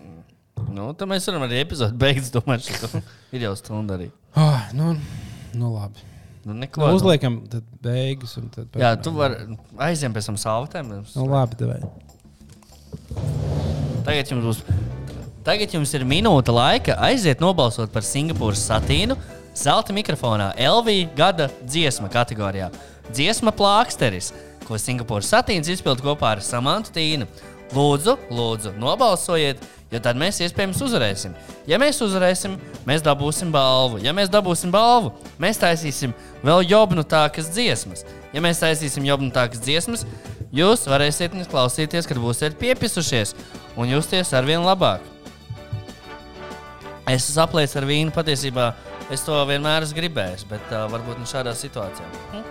Nu, tad mēs varam arī epizodi beigt. Domāju, ka ir jau stunda arī. Oh, nu, nu, labi. Nu, Nu, neko, nu. uzliekam, tad beigas. Tad Jā, tu vari aizjām pēc tam salvetēm. Nu, labi, devai. Tagad jums būs. Tagad jums ir minūte laika aiziet nobalsot par Singapūras satīnu zelta mikrofonā LV gada dziesma kategorijā. Dziesma plāksteris, ko Singapūras satīns izpild kopā ar Samantu Tīnu. Lūdzu, lūdzu, nobalsojiet, jo tad mēs iespējams uzvarēsim. Ja mēs uzvarēsim, mēs dabūsim balvu. Ja mēs dabūsim balvu, mēs taisīsim vēl jobnutākas dziesmas. Ja mēs taisīsim jobnutākas dziesmas, jūs varēsiet viņas klausīties, kad būsiet piepisušies un justies ar vien labāk. Es esmu aplēs ar vīnu patiesībā. Es to vienmēr esmu gribējis, bet uh, varbūt ne šādā situācijā. Hm?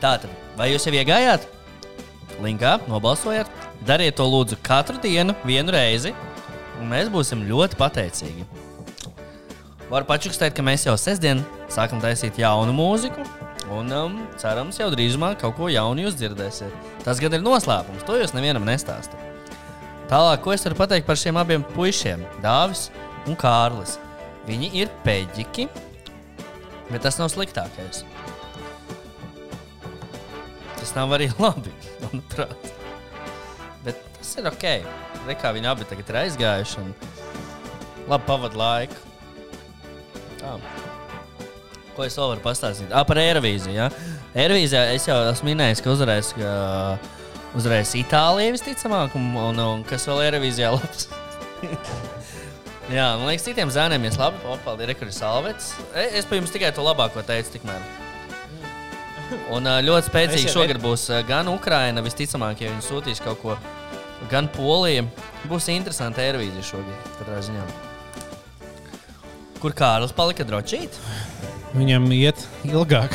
Tātad, vai jūs jau iegājāt? Linkā nobalsojāt. Dariet to lūdzu katru dienu, vienu reizi, mēs būsim ļoti pateicīgi. Varu pačukstēt, ka mēs jau sestdien sākam taisīt jaunu mūziku, un um, cerams, jau drīzumā kaut ko jaunu jūs dzirdēsiet. Tas gan ir noslēpums, to jūs nevienam nestāstāt. Tālāk, ko es varu pateikt par šiem abiem puišiem, Dāvis un Kārlis. Viņi ir peģiki, bet tas nav sliktākais. Tas nav arī labi, manuprāt. Bet tas ir ok. Re, kā viņi abi tagad ir aizgājuši un labi pavadīja laiku. Tā. Ko es vēl varu pastāstīt? Ah, par Eirovīziju. Ja? Eirovīzijā es jau esmu minējis, ka uzvarēs, ka uzvarēs Itālija visticamāk, un, un, un kas vēl Eirovīzijā labs. Jā, man liekas, citiem zēniem ir labi. Paldies, ir salvets. E- Es par jums tikai to labāko teicu, tikmēr. Un ļoti Es spēcīgi šogad būs gan Ukraina, visticamāk, ja viņi sūtīs kaut ko, gan Polija. Būs interesanti Eirovīzija šogad, katrā ziņā. Kur Kārlis palika drošīt? Viņam iet ilgāk.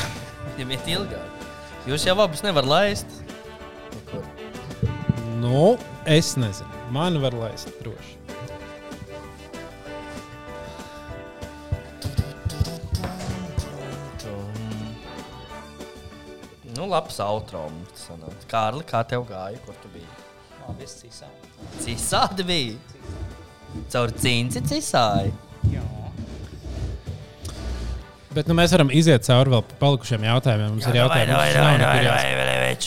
Viņam iet ilgāk. Jūs jau abus nevarat laist. Nu, es nezinu. Man var laist droši. Nu, labs autrums. Kārli, kā tev gāja? Kur tu biji? Cisādi bija. Caur cīņci cisāji. Bet nu, mēs varam iziet cauri vēl palikušiem jautājumiem. Mums ir jautājumi,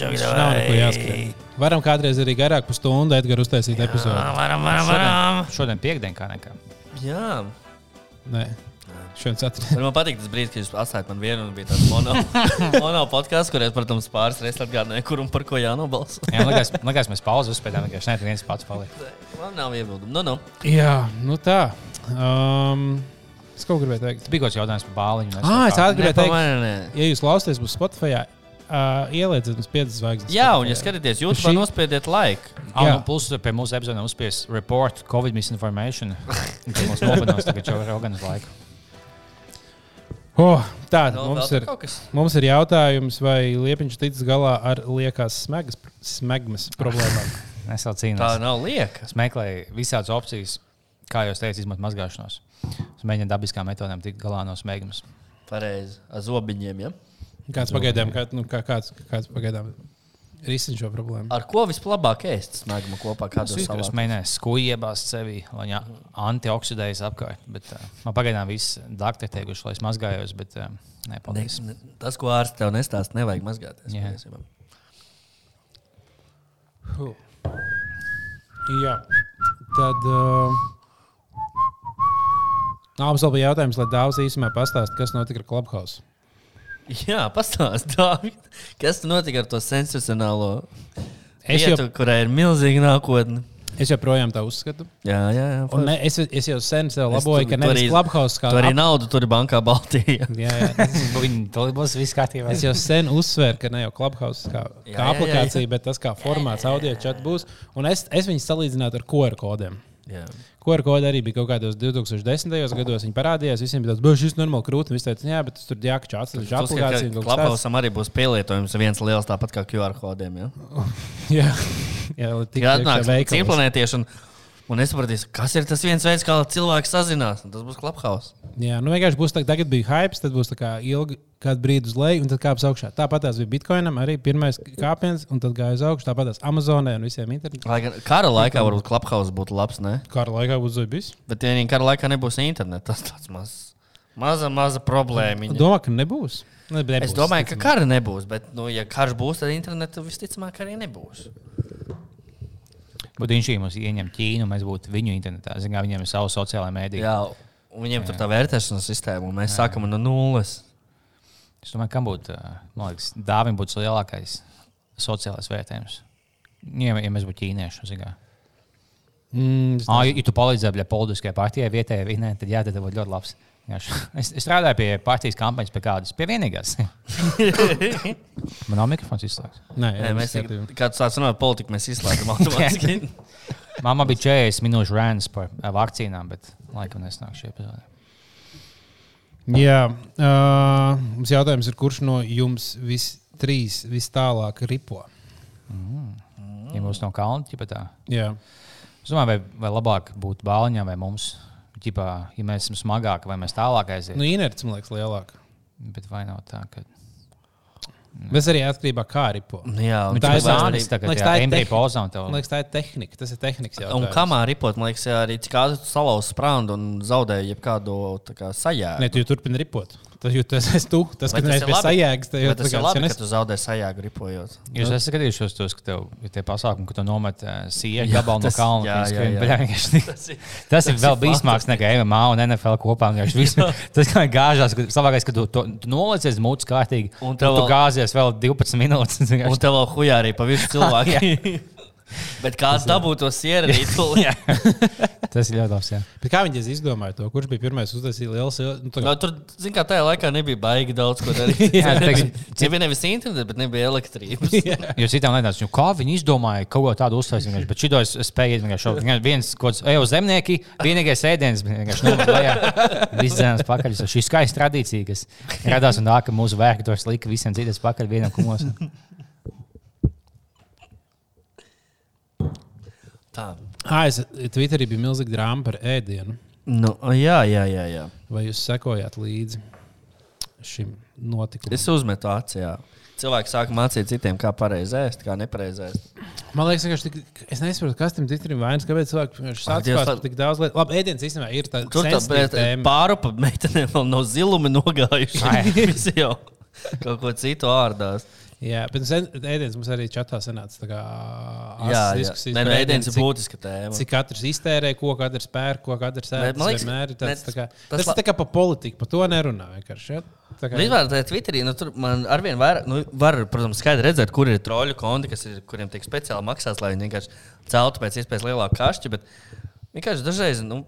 kas nav nekur jāskrien. Varam kādreiz arī garāk par stundu Edgars uztaisīt epizodi. Varam, varam, varam. Šodien, šodien piekdien kā nekā. Jā. Nē, šodien ceturtdien. Man patīk tas brīdis, kad jūs atstājat man vienu un bija tāds mono, mono podkāsts, kuriem, protams, pāris reizes atgādināja, kur un par ko jānobalso. Jā, likās, likās mēs pauzi uzspēlējām, vienkārši ne viens pats palika. Man nav iebildumu. Nu, nu. Jā, nu tā. Um, es kaut ko gribēju teikt. Bija kaut kāds jautājums par bāliņu. Ah, es gribēju teikt, Nepamanīju. ja jūs klausāties uz Spotify, uh, ielieciet mums 5 zvaigznes. Jā, un, ja skatāties YouTube, Šī- nospiediet like. Ah, Jā. nu, plus pie mūsu epizodē uzspies report Covid misinformation. Tas mums nopietnos tagad jau ir Roganas laika. Oh, tā, Vēl- mums ir, mums ir jautājums, vai Liepiņš ticis galā ar liekas smegas, smegmas problēmām. Es Tā cīnos. nav lieka. Es meklēju visādas opcijas, kā jau teicu, izmantot mazgāšanos. Es mēģināju dabiskām metodēm tikt galā no smēgas. Pareizi. Ar zobiņiem. Ja? Kāds pagaidām, kā, nu, kā, kāds, kāds pagaidām risina šo problēmu? Ar ko vislabāk ēst smaguma kopā? Kādu mēģināju skuju iebāzt sevi, lai viņa antioksidējas apkārt. Bet, uh, man pagaidām viss doktori teikuši, lai es mazgājos, bet uh, Ne, nepaldies. ne, tas, ko ārsts tev nestāsta, nevajag mazgāties. Jā. Jā, tad. Uh, Nā, mums vēl bija jautājums, lai Dārzs īsumā pastāstītu, kas notika ar Clubhouse. Jā, pastāstiet, kas notika ar to sensacionālo Es vietu, jau, kurai ir milzīga nākotne. es joprojām tā uzskatu. Jā, jā, jā. Un ne, es, es jau sen sev Es laboju, tu- ka nevis Clubhouse kā Tur arī ap- naudu, tur ir bankā Baltijā. Jā, jā. To būs viss kārtībā. Es jau sen uzsveru, ka ne jau Clubhouse kā, Jā, kā jā, jā, aplikācija, bet tas kā formāts, audio čats būs. Un es, es viņus salīdzinātu ar QR kodiem. Jā. QR kodi arī bija kaut kādos 2010. gados. Viņi parādījās, visiem bija tāds, ka šis ir normāls krūtis. Viņi teica, jā, bet tas tur jākčā atsevišķi aplikācija. un kaut kas tāds." Klaphausam arī būs pielietojums viens liels, tāpat kā QR kodiem. Jā, jā lai tik Jā, iekšā atnāks veikalos. cīņplanētieši. Un, es sapratīšu, kas ir tas viens veids, kā cilvēki sazinās. un Tas būs Clubhouse. Jā, nu vienkārši būs tā, tagad bija hype, tad būs tā kā ilgi kādu brīdi uz leju, un tad kāps augšā. Tāpat tās bija Bitcoinam, arī pirmais kāpiens, un tad gāja uz augšu. Tāpat tās Amazonē un visiem internetiem. Lai gan kara laikā varbūt Clubhouse būtu labs, ne? Kara laikā būs zudis. bet viņi kara laikā nebūs interneta, tas tāds mazs. Maza, maza problēma. Domā, ka nebūs. Ne, nebūs Es domāju, ka kara nebūs, bet, nu, ja karš būs, tad interneta visticamāk arī nebūs. Būtu viņš mums ieņem Ķīnu, mēs būtu viņu internetā. Zinām, viņiem ir savu sociālā mēdīja. Jā, un viņiem tur tā vērtēšanas sistēma, un mēs sākam no nulles. Es domāju, kam būtu, man liekas, dāvim būtu lielākais sociālais vērtējums. Ja, ja mēs būtu ķīnieši, zinām. Mm, Ah, ja, tu palīdzēji politiskajai partijai vietējai tad jā, tad būtu ļoti labs. Es, es strādāju pie partijas kampaņas, pie kādas, pie vienīgās. Man nav mikrofons izslēgts. Nē, Nē, mēs skatījums. kādu sākam runāt par politiku, mēs izslēdzam automātiski. Mamma bija 40 minūšu rēns par ā, vakcīnām, bet laikam nesnāk šī epizode. Jā, uh, mums jautājums ir, kurš no jums vis, trīs vis tālāk ripo? Ja mums nav kalna, tad tā. Jā, Es domāju, vai, vai labāk būtu bāliņā vai mums. Ķipā, ja mēs esam smagāki, vai mēs tālāk aiziet. nu, inerts man liekas lielāk. Bet vai nav tā, ka Bet arī atkarībā no kā ripo. Jā, un Nu, tā ir ir zāle. zāles, tā kā Liekas, tā ir tehnika. un. Man liekas, tā ir tehnika. Tas ir tehnikas Un jautājums. kamā ripot, man liekas, jā, arī cik ātri tu salauzi sprādu un zaudēji jebkādu tā kā sajēgu. Nē, tu turpini ripot. Tas, jo tas esi tu. Tas, ka ir pie labi? sajēgas, tad jau Bet tas ir labi, tas ka tu zaudē sajēgu ripojot. Jūs esat skatījušies tos, ka tev ir tie pasākumi, ka tu nomet uh, sieru gabalu no tas- kalna. jā, jā, jā. bļā, vienkārši- Tas ir, Tas ir vēl bīstamāks nekā MMA un NFL kopā. visu- Tas kā gāžās, ka savākais, ka tu, tu, tu nolicies mūcis kārtīgi, Un tev tu gāzies vēl 12 minūtes. un tev vēl hujā arī pa visu cilvēku. Bet kāds dabū to sieru? Tas ir ļoti labs. Jā. Bet kā viņi izdomāja to? Kurš bija pirmais uztaisījis lielu sieru? Nu, tā No, tur, zin, kā tajā laikā nebija baigi daudz ko darīt. Jā, teiksim, nebija nevis internets, bet nebija elektrības. Jo citām lietām, nu, kā viņi izdomāja kaut ko tādu uztaisīt, bet es, es spēju izdarīt. Viens kaut kāds eju zemnieki, vienīgais ēdiens, vienkārši lejā. Viss dzēnas pakaļ. Šī skaista tradīcija, kas radās un tā, ka mūsu tos lika visiem citas pakaļ vienam kumos. Tā. Ah, es, Twitterī bija milzīga drāma par ēdienu. Nu, jā, jā, jā. jā. Vai jūs sekojāt līdzi? šim notikumam. Es uzmetu acī. Cilvēki sāk mācīt citiem, kā pareizi ēst, kā nepareizi ēst. Man liekas, ka tik, es nesaprotu, kas tam Twitterim vainas, kāpēc cilvēki tā- tik daudz lietu. Labi, ēdienas īstenībā ir tāds Tur tā tēma. pāri pa meitenēm vēl no ziluma nogājuši. Visi jau kaut ko citu ārdās. Jā, bet ēdienas mums arī čatā sanāca. tā kā asas diskusijas Nē, no ēdienu, ēdienas ir būtiska tēma. Cik katrs iztērē, ko katrs pērk, ko katrs ēd. Man liekas, vienmēr ir tāds, tā kā, tas tas ir tā kā pa politiku, par to nerunā vienkārši. Ja? Tā kā- Vispār tajā Twitterī, nu, tur man arvien vairāk, nu, var, protams, skaidri redzēt, kur ir troļu konti, kas ir, kuriem tiek speciāli maksāts, lai viņi vienkārši celtu pēc iespējas lielāku kašķi. Bet vienkārši dažreiz, nu,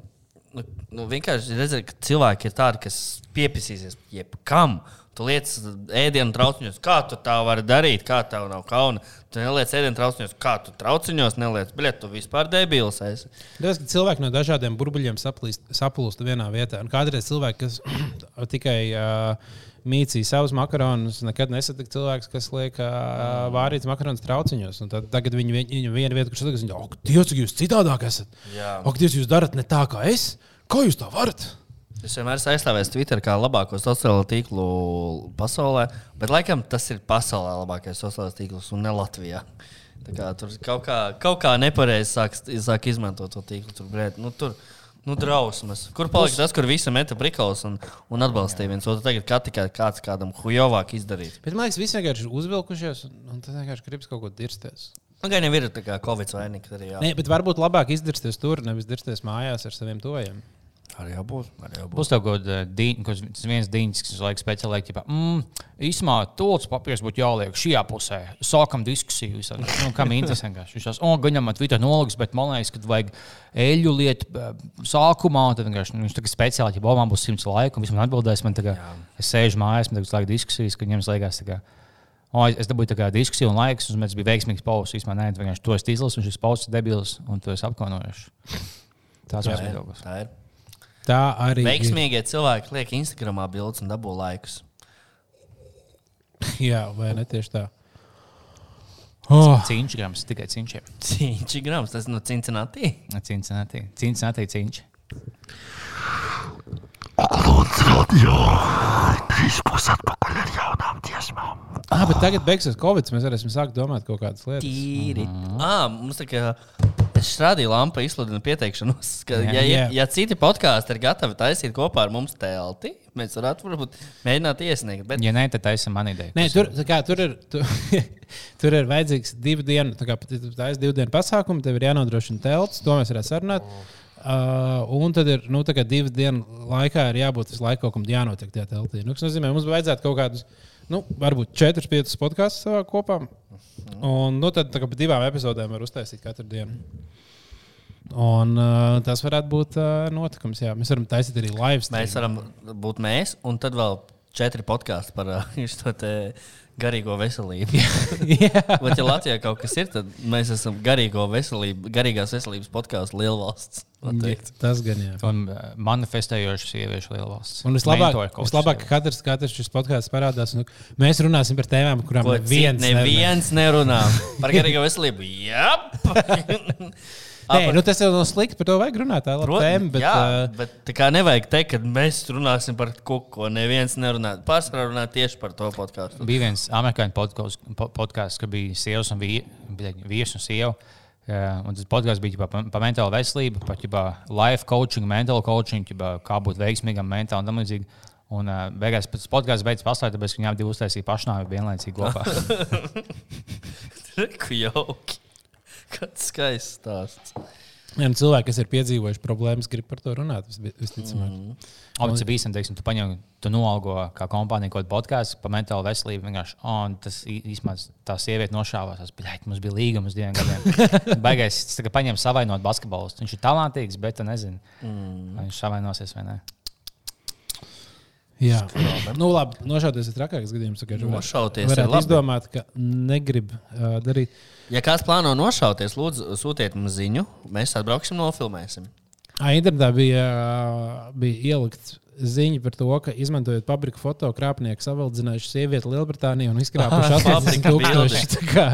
nu, nu vienkārši redzēt, ka cilvēki ir tādi, kas piepisīsies jebkam. Tu lietas ēdienu trauciņos, kā tu tā vari darīt, kā tev nav kauna. Tu neliec ēdienu trauciņos, kā tu trauciņos neliec, bet tu vispār debils esi. Tas, ka cilvēki no dažādiem burbuļiem saplūst vienā vietā. Un kādreiz cilvēki, kas tikai uh, mīcīja savus makaronus, nekad nesatika cilvēks, kas liek uh, vārītas makaronus trauciņos. Un Tad, tagad viņi viņu vienu vietu, kur viņi ir, ak, Dievs, jūs citādāk esat! Jā. Ak, Dievs, jūs darat ne tā kā es! Kā jūs tā varat? Es vienmēr esmu aizstāvējis Twitter kā labāko sociālo tīklu pasaulē, bet laikam tas ir pasaulē labākais sociālais tīkls un ne Latvijā. Tā kā tur kaut kā, kaut kā nepareizi sāk, sāk izmantot to tīklu. Tur, brēt, nu, tur, nu, drausmas. Kur palika tas, kur visi meta prikals un, un atbalstīja viens otru? Tagad kā tikai kāds kādam hujovāk izdarīt. Bet man liekas, visi vienkārši uzvilkušies, un, un tas vienkārši gribas kaut ko dirsties. Nu, gan ir tā kā Covid. Jā. Nē, bet varbūt labāk izdirsties tur, nevis dirsties mājās ar saviem tojiem. Arī jābūt. Arī jābūt. Būs tev kaut kāds viens dīņš, kas laikam speciāli teikt, mm, īsumā, tūlīt papīrs būtu jāliek šajā pusē. Sākam diskusiju. Es saku, Nu, kam interesanti? Viņš tās, oh, gan jau man Twitter noliks, bet man liekas, ka vajag eļļu lietu eh, sākumā. Tad vienkārši nu, viņš tā kā speciāli, ja Bobam būs simts laika, un viņš man atbildēs, man tagad, es sēžu mājās, man tagad laika diskusijas, ka viņiem tā kā. O, es, es dabūju tādu diskusiju, un laiks, un tas bija veiksmīgs pauses. Īsumā, nē, vienkārši to esi izlasis, un šis pauses ir debils, un tu esi apkaunojuši. Tas Tā ir. Tā ir. Tā arī Veiksmīgie cilvēki liek Instagramā bildes un dabū laikus. ir. Jā, vai ne tieši tā? Oh, Cīņš grams, tikai cīņšiem. Cīņķi grams, tas no Cincinnati. Cincinnati. Cincinnati cīņš. ah, bet tagad beigsies Covid. Mēs varēsim sākt domāt kaut kādas lietas. Tīri. Ah, mums tā kā. Es strādāju lampu, izsludinu pieteikšanos. Ka, Jā. ja, ja, Jā. ja citi podkāsti ir gatavi taisīt kopā ar mums telti, mēs varētu varbūt, mēģināt iesniegt. Bet Ja nē, tad tā ir mana ideja. Nē, tur, kā, tur, ir, tu, tur ir vajadzīgs divu dienu, tā kā tā ir divu dienu pasākums, tev ir jānodrošina telts, to mēs varētu sarunāt. Uh, un tad ir nu, divu dienu laikā ir jābūt visu laiku kaut kam jānotiek tajā teltī. Nu, tas nozīmē, mums vajadzētu kaut kādus, nu, varbūt 4-5 podkāstus savā kopā. Un nu, tad tā kā pa divām epizodēm var uztaisīt katru dienu. Un uh, tas varētu būt uh, notikums. Jā. Mēs varam taisīt arī live stream. mēs varam būt mēs, un tad vēl četri podkāsti par uh, šo te garīgo veselību. Bet, ja Latvijā kaut kas ir, tad mēs esam garīgo veselību, garīgās veselības podkāstu lielvalsts. Tas gan jā. Un uh, manifestējošas sieviešu lielvalsts. Un vislabāk, vislabāk ka katrs, katrs šis podkāsts parādās. Nu, mēs runāsim par tēmām, kurām Ko neviens neviens nerunā par garīgo veselību. Jā, Nē, nu tas jau nav slikti, par to vajag runāt. Tā ir tēma. Bet, jā, uh, bet tā kā nevajag teikt, ka mēs runāsim par kaut ko. Neviens nerunā. Pārsvarā runā tieši par to podkāstu. Bija viens amerikāņu podkāsts, po- podkāsts, kur bija sievas un vī- bija vīrs un sieva. Uh, un tas podkāsts bija par pa mentālo veselību, par life coaching, mental coaching, ģipā, kā būt veiksmīgam mentāli un tam līdzīgi. Un uh, beigās tas podkāsts beidzas paslēgt, tāpēc, viņām divi uztaisīja pašnāvi vienlaicīgi kopā. Ku jauki. Kāds skaists stāsts. Jā, cilvēki, kas ir piedzīvojuši problēmas, grib par to runāt. vis- Visticamāk, mm. Abi bija īstenībā, teiksim, tu paņem, tu noalgo kā kompānija kaut kādu podkāstu par mentālo veselību. Vienkārši, un tas īstenībā tā sieviete nošāvās. Tas bija, mums bija līgums diviem gadiem. Baigais, tas tagad paņem savainot basketbolistu. Viņš ir talantīgs, bet tu nezini, mm. vai viņš savainosies vai nē. jā, nu, labi. Nošauties ir trakāks gadījums. Nošauties ir labi. izdomāt, ka negrib uh, darīt. Ja kāds plāno nošauties, lūdzu, sūtiet mums ziņu. Mēs atbrauksim, nofilmēsim. Internetā bija, bija ielikts ziņa par to, ka izmantojot fabriku foto, krāpnieki savaldzinājuši sievieti Lielbritānijā un izkrāpuši 80 Fabrika tūkstoši. tā kā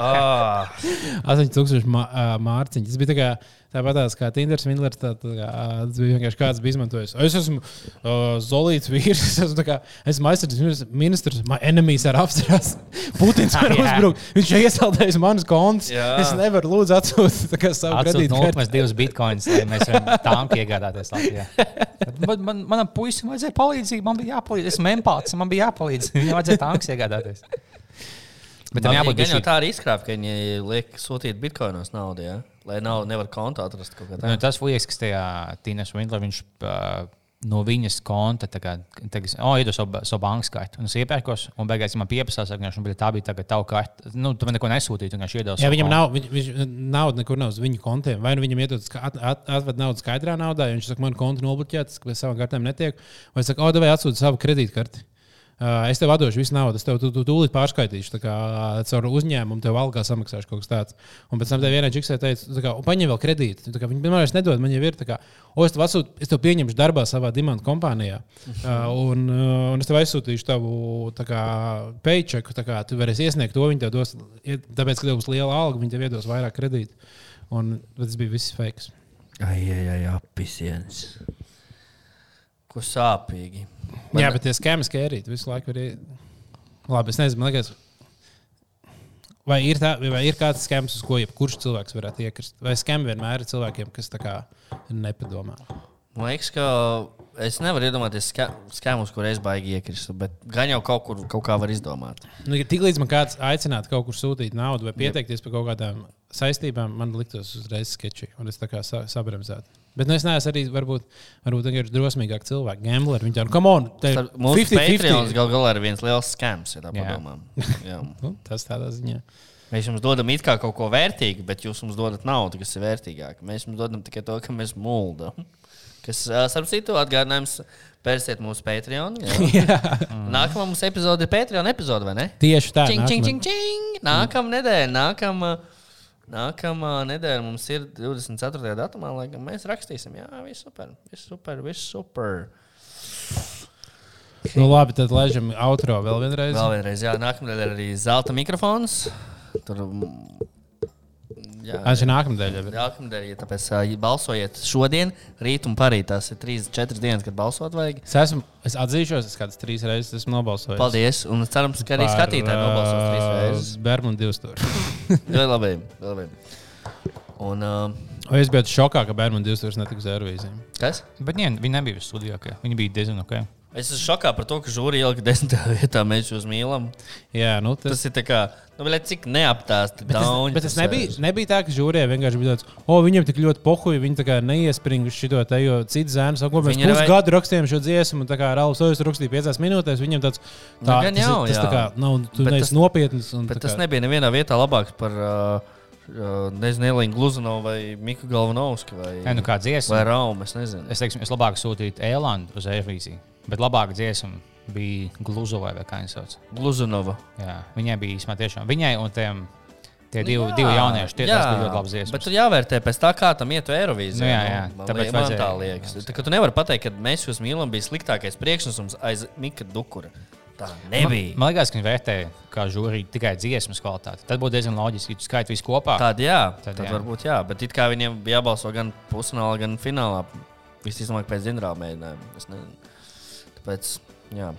Ah, 8000 mā, ā, mārciņu. Tas bija tā kā Tāpat tās kā Tinders, Mindlers, tā, tā kā, tas bija vienkārši kāds bija izmantojis. Es esmu uh, Zolīts vīrs, es esmu, tā kā, esmu aizsardzības ministrs, man enemies ar apstrās. Putins man Jā. uzbruk, viņš ir iesaldējis manas kontus. Jā. Es nevaru lūdzu atsūtīt tā kā savu Atsūtīt kredītkarti. 0,2 bitkoinus, lai mēs varam tanku iegādāties Latvijā. Man, man, manam puisim vajadzēja palīdzību, man bija jāpalīdz. Esmu empāts, man bija jāpalīdz. Viņam vajadzēja tankus iegādāties. Bet tam jābūt bišķi- tā arī izkrāpta, ka viņi liek sūtīt bitkoinos naudu, ja? Lai nav, nevar kontu atrast kaut kā Nu, tādu. tas liekas, kas tajā Tīnas Vindlā viņš uh, no viņas konta teiks, oh, iedos savu, savu bankas karti. Un es iepērkos, un beigās man pieprasās, ka viņš tā bija tagad tava karta. Nu, tu man neko nesūtīji, tu vienkārši iedos. Jā, viņam kontu. nav, viņ, viņš, nauda nekur nav uz viņu kontiem. Vai nu viņam iedod at, at, atved naudu skaidrā naudā, ja viņš saka, man konta nobloķēta, tas pēc savām kartēm netiek. Vai saka, o, vai atsūti savu kredītkarti. Es tev atdošu visu naudu, es tev tu, tu, tūlīt pārskaitīšu. Kā, caur uzņēmumu tev algā samaksāšu kaut kas tāds. Un pēc tam te vienai čiksē teica, kā, "Un paņem vēl kredītu. Kā Viņi man vairs nedod, man jau ir tā kā, o, es tev, atsūt, es tev pieņemšu darbā savā dimanta kompānijā. Un, un es tev aizsūtīšu tavu paycheck, tā kā tu varēsi iesniegt to, viņi tev dos, tāpēc, ka tev būs liela alga, viņi tev iedos vairāk kredītu. Un tas bija viss fake. Ai, ai, ai, apelsīns. Ko sāpīgi. Jā, bet tie skēmi skērīt visu laiku. Arī... Labi, es nezinu, man liekas, vai ir, tā, vai ir kāds skēms, uz ko jebkurš cilvēks varētu iekrist. Vai skēmi vienmēr ir cilvēkiem, kas tā kā nepadomā. Man liekas, ka es nevaru iedomāties skēmus, kur es baigi iekrist, bet gan jau kaut kur kaut kā var izdomāt. Nu, ja Tiklīdz man kāds aicinātu kaut kur sūtīt naudu vai pieteikties par kaut kādām saistībām, man liktos uzreiz sketči, un es tā kā sa sabremzētu. Bet nu, es neesmu arī varbūt, varbūt vienkārši drosmīgāk cilvēks, gambleri. Viņi tādu, come on, te ir Mūsu 50-50. Patreons gal galā ir viens liels skēms, ja tā Jā. padomā. Jā. Nu, tas tādā ziņā. Mēs jums dodam it kā kaut ko vērtīgu, bet jūs mums dodat naudu, kas ir vērtīgāka. Mēs jums dodam tikai to, ka mēs muldam. Kas, starp citu, atgādinājums, pērsiet mūsu Patreon. jā. Nākamā mums epizode ir Patreon epizode, vai ne? Tieši tā. Čing, čing, čing, čing. Nākamā nedēļa, nākamā, nākamā nedēļa mums ir 24. datumā, lai gan mēs rakstīsim. Jā, viss super, viss super, viss super. Nu, labi, tad laižam outro vēl vienreiz. Vēl vienreiz, jā, ir arī zelta mikrofons. Tur, mm, Tas ir nākamnedēļ. Nākamā ja tāpēc uh, balsojiet šodien, rīt un parīt. Tas ir trīs, četras dienas, kad balsot vajag. Es, esmu, es atzīšos, es kādas trīs reizes esmu nobalsojis. Paldies! Un cerams, ka arī Par, skatītāji nobalsos trīs reizes. Bermudu divas tur. Ļoti labi. labi. Un, uh, es biju šokā, ka Bermudu divas tur netika uz Eirovīziju? kas? Bet nie, viņi nebija studijā. ka Viņi bija diezgan ok. Es esmu šokā par to, ka žūrija ielika desmitā vietā. Mēs jūs mīlam. Jā, nu tas, Tas ir tā kā, nu, bet cik neaptāsti Bet tas, daudz. bet tas nebija, nebija tā, ka žūrijā vienkārši bija tāds, o, viņiem tik ļoti pohuļi, viņi tā kā neiespringa uz šo te, jo cits zēns, ko mēs ir vai- pusgadu rakstījām šo dziesmu, un tā kā Rauls Ojas rakstīja piecās minūtēs, viņiem tāds, Nu, tā, gan tas, jau, tas tā jā. kā nav, tu neesi tas- nopietns. un Bet tā tas kā- nebija nevienā vietā labāks par, uh, nezinu, Elīnu Gluzanovu vai Miku Galvanovsku vai, Nē, nu vai Raumu. Es nezinu. Es teiktu, es labāk sūtītu Ēlandu uz Eirovīziju, bet labāka dziesma bija Gluzovai vai kā viņa sauc. Gluzanova. Jā, viņai bija īstenībā tiešām. Viņai un tiem tie divi, Jā, divi jaunieši, tie jā, ļoti labs dziesmas. Bet tur jāvērtē pēc tā, kā tam ietu Eirovīzijā. Nu, jā, jā, Man, tāpēc man tā liekas. Tā, ka tu nevari pateikt, ka mēs jūs mīlam, bija sliktākais priekšnesums aiz Mika Dukura. Tā nebija. Man, man liekas, ka viņi vērtē kā žūrija tikai dziesmas kvalitāti. Tad būtu diezgan loģiski, ja tu skaiti visu kopā. Tāda jā, Tad tad, tad jā. varbūt jā, bet it kā viņiem bija jābalso gan pusfinālā, gan finālā. Visticamāk, pēc ģenerāla mēģinājuma. Tāpēc, jā.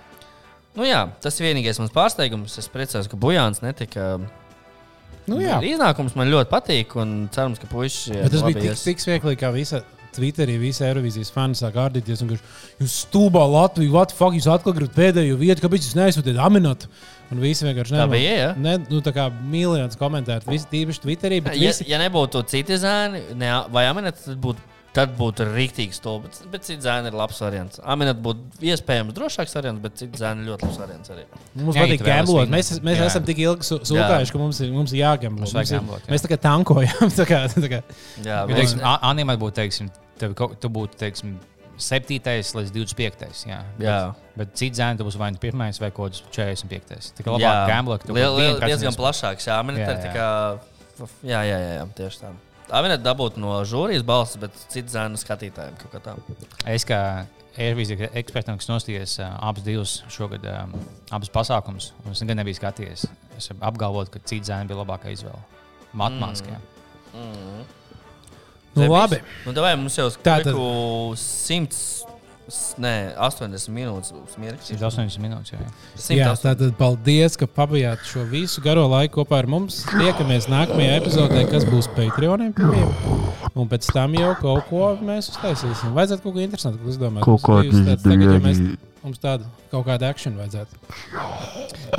Nu, jā, tas ir vienīgais mans pārsteigums. Es priecājos, ka Bujāns netika. Nu, jā. Iznākums man ļoti patīk, un cerams, ka. Bet tas bija tik, tik smieklīgi, kā visa Twitterī, visa Eirovīzijas fani sāk ārdīties. kurš, Jūs stūbā Latviju, what fuck, jūs atkal gribat pēdējo vietu, kāpēc jūs neesat aminat? Un visi vienkārši Tā nevar- bija, ja? Ne, nu, tā kā miljonus komentāru, visi tīpaši Twitterī. Ja, visi, ja nebūtu citi zēni, ne, vai aminēt, tad būtu. Tad būtu rīktīgi stulbi. Bet, bet cits zēns ir labs variants. Aminēt būtu iespējams drošāks variants, bet cits zēns ir ļoti labs variants arī. mums Jā, patīk gamblot. Mēs, mēs Jā. esam tik ilgi sūkājuši, ka mums ir, mums ir jāgamblo. Mums vajag ir- gamblot, jā. Mēs tā kā tankojam. Tā kā, tā kā. Jā, Ja, teiksim, A- Animēt būtu, teiksim, tev, tu būtu, teiksim, 7. līdz 25. Jā, Jā. bet cits zēns būs vai nu 1. vai kaut kāds 45. Tā kā Jā, labāk gamblot, diezgan 1% plašāks. Jā, minēt, jā, jā, jā tieši tā. Tā minēt dabūt no žūrijas balss, bet cits zēnu skatītājiem kaut kā tā. Es kā Eirovīzijas ekspertam, kas nostājies uh, abus divus šogad, um, abus pasākumus, un es gan nebiju skatījies. Es apgalvoju, ka cits zēns bija labākā izvēle. Matemātiskajā. Mm. Nu, Zem labi. Nu, davai, mums jau Tā tad- ir 100, s- nē, 80 minūtes. Smieklīgi. 180 minūtes. Jā. Jā, tātad paldies, ka pabijāt šo visu garo laiku kopā ar mums. Tiekamies nākamajā epizodē, kas būs Patreoniem. Un pēc tam jau kaut ko mēs uztaisīsim. Vajadzētu kaut ko interesantu, ko uzdomāt. Kaut Mums kādu mums tādu kaut kādu akciju vajadzētu.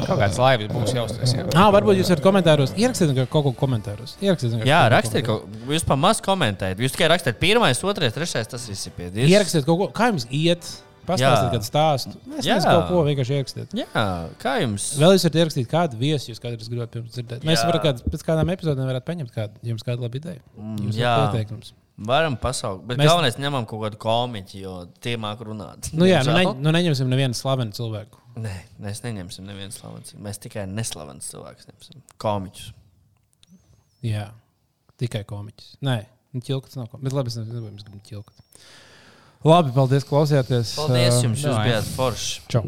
Kaut kāds laivs būs jāuztais. Jā. Ah, varbūt jūs varat komentāros ierakstīt kaut ko komentāros. Ierakstīt, Jā, kaut ko rakstiet, ko. Jūs pa maz komentējat. Jūs tikai rakstiet, pirmais, otrais, trešais, tas viss ir piedzīvojis. Ierakstiet kaut ko, kā jums iet. Pastāstiet, Jā. kādu stāstu. Es Jā. nezinu, kaut ko vienkārši ierakstiet. Jā, kā jums? Vēl jūs varat ierakstīt kādu viesu, jūs kādreiz gribat dzirdēt. Mēs Jā. varam kād, pēc kādām epizodēm varētu paņemt kādu, jums kādu labu ideju. Jūs jā. pieteikums. Varam pasaukt, bet Mēs- galvenais ņemam kaut kādu komiķu, jo tie māk runāt. Nu, jā, nu, ne, nu neņemsim nevienu slavenu cilvēku. Nē, mēs neņemsim nevienu slavenu. Mēs tikai neslavens cilvēks ņemsim. Komiķus. Jā, tikai komiķis. Nē, nu, ķilkats nav komiķis. Bet labi, es nezinu, vai mēs gribam ķilkat. Labi, paldies, klausījāties. Paldies jums, jūs davai. bijāt forši. Čau!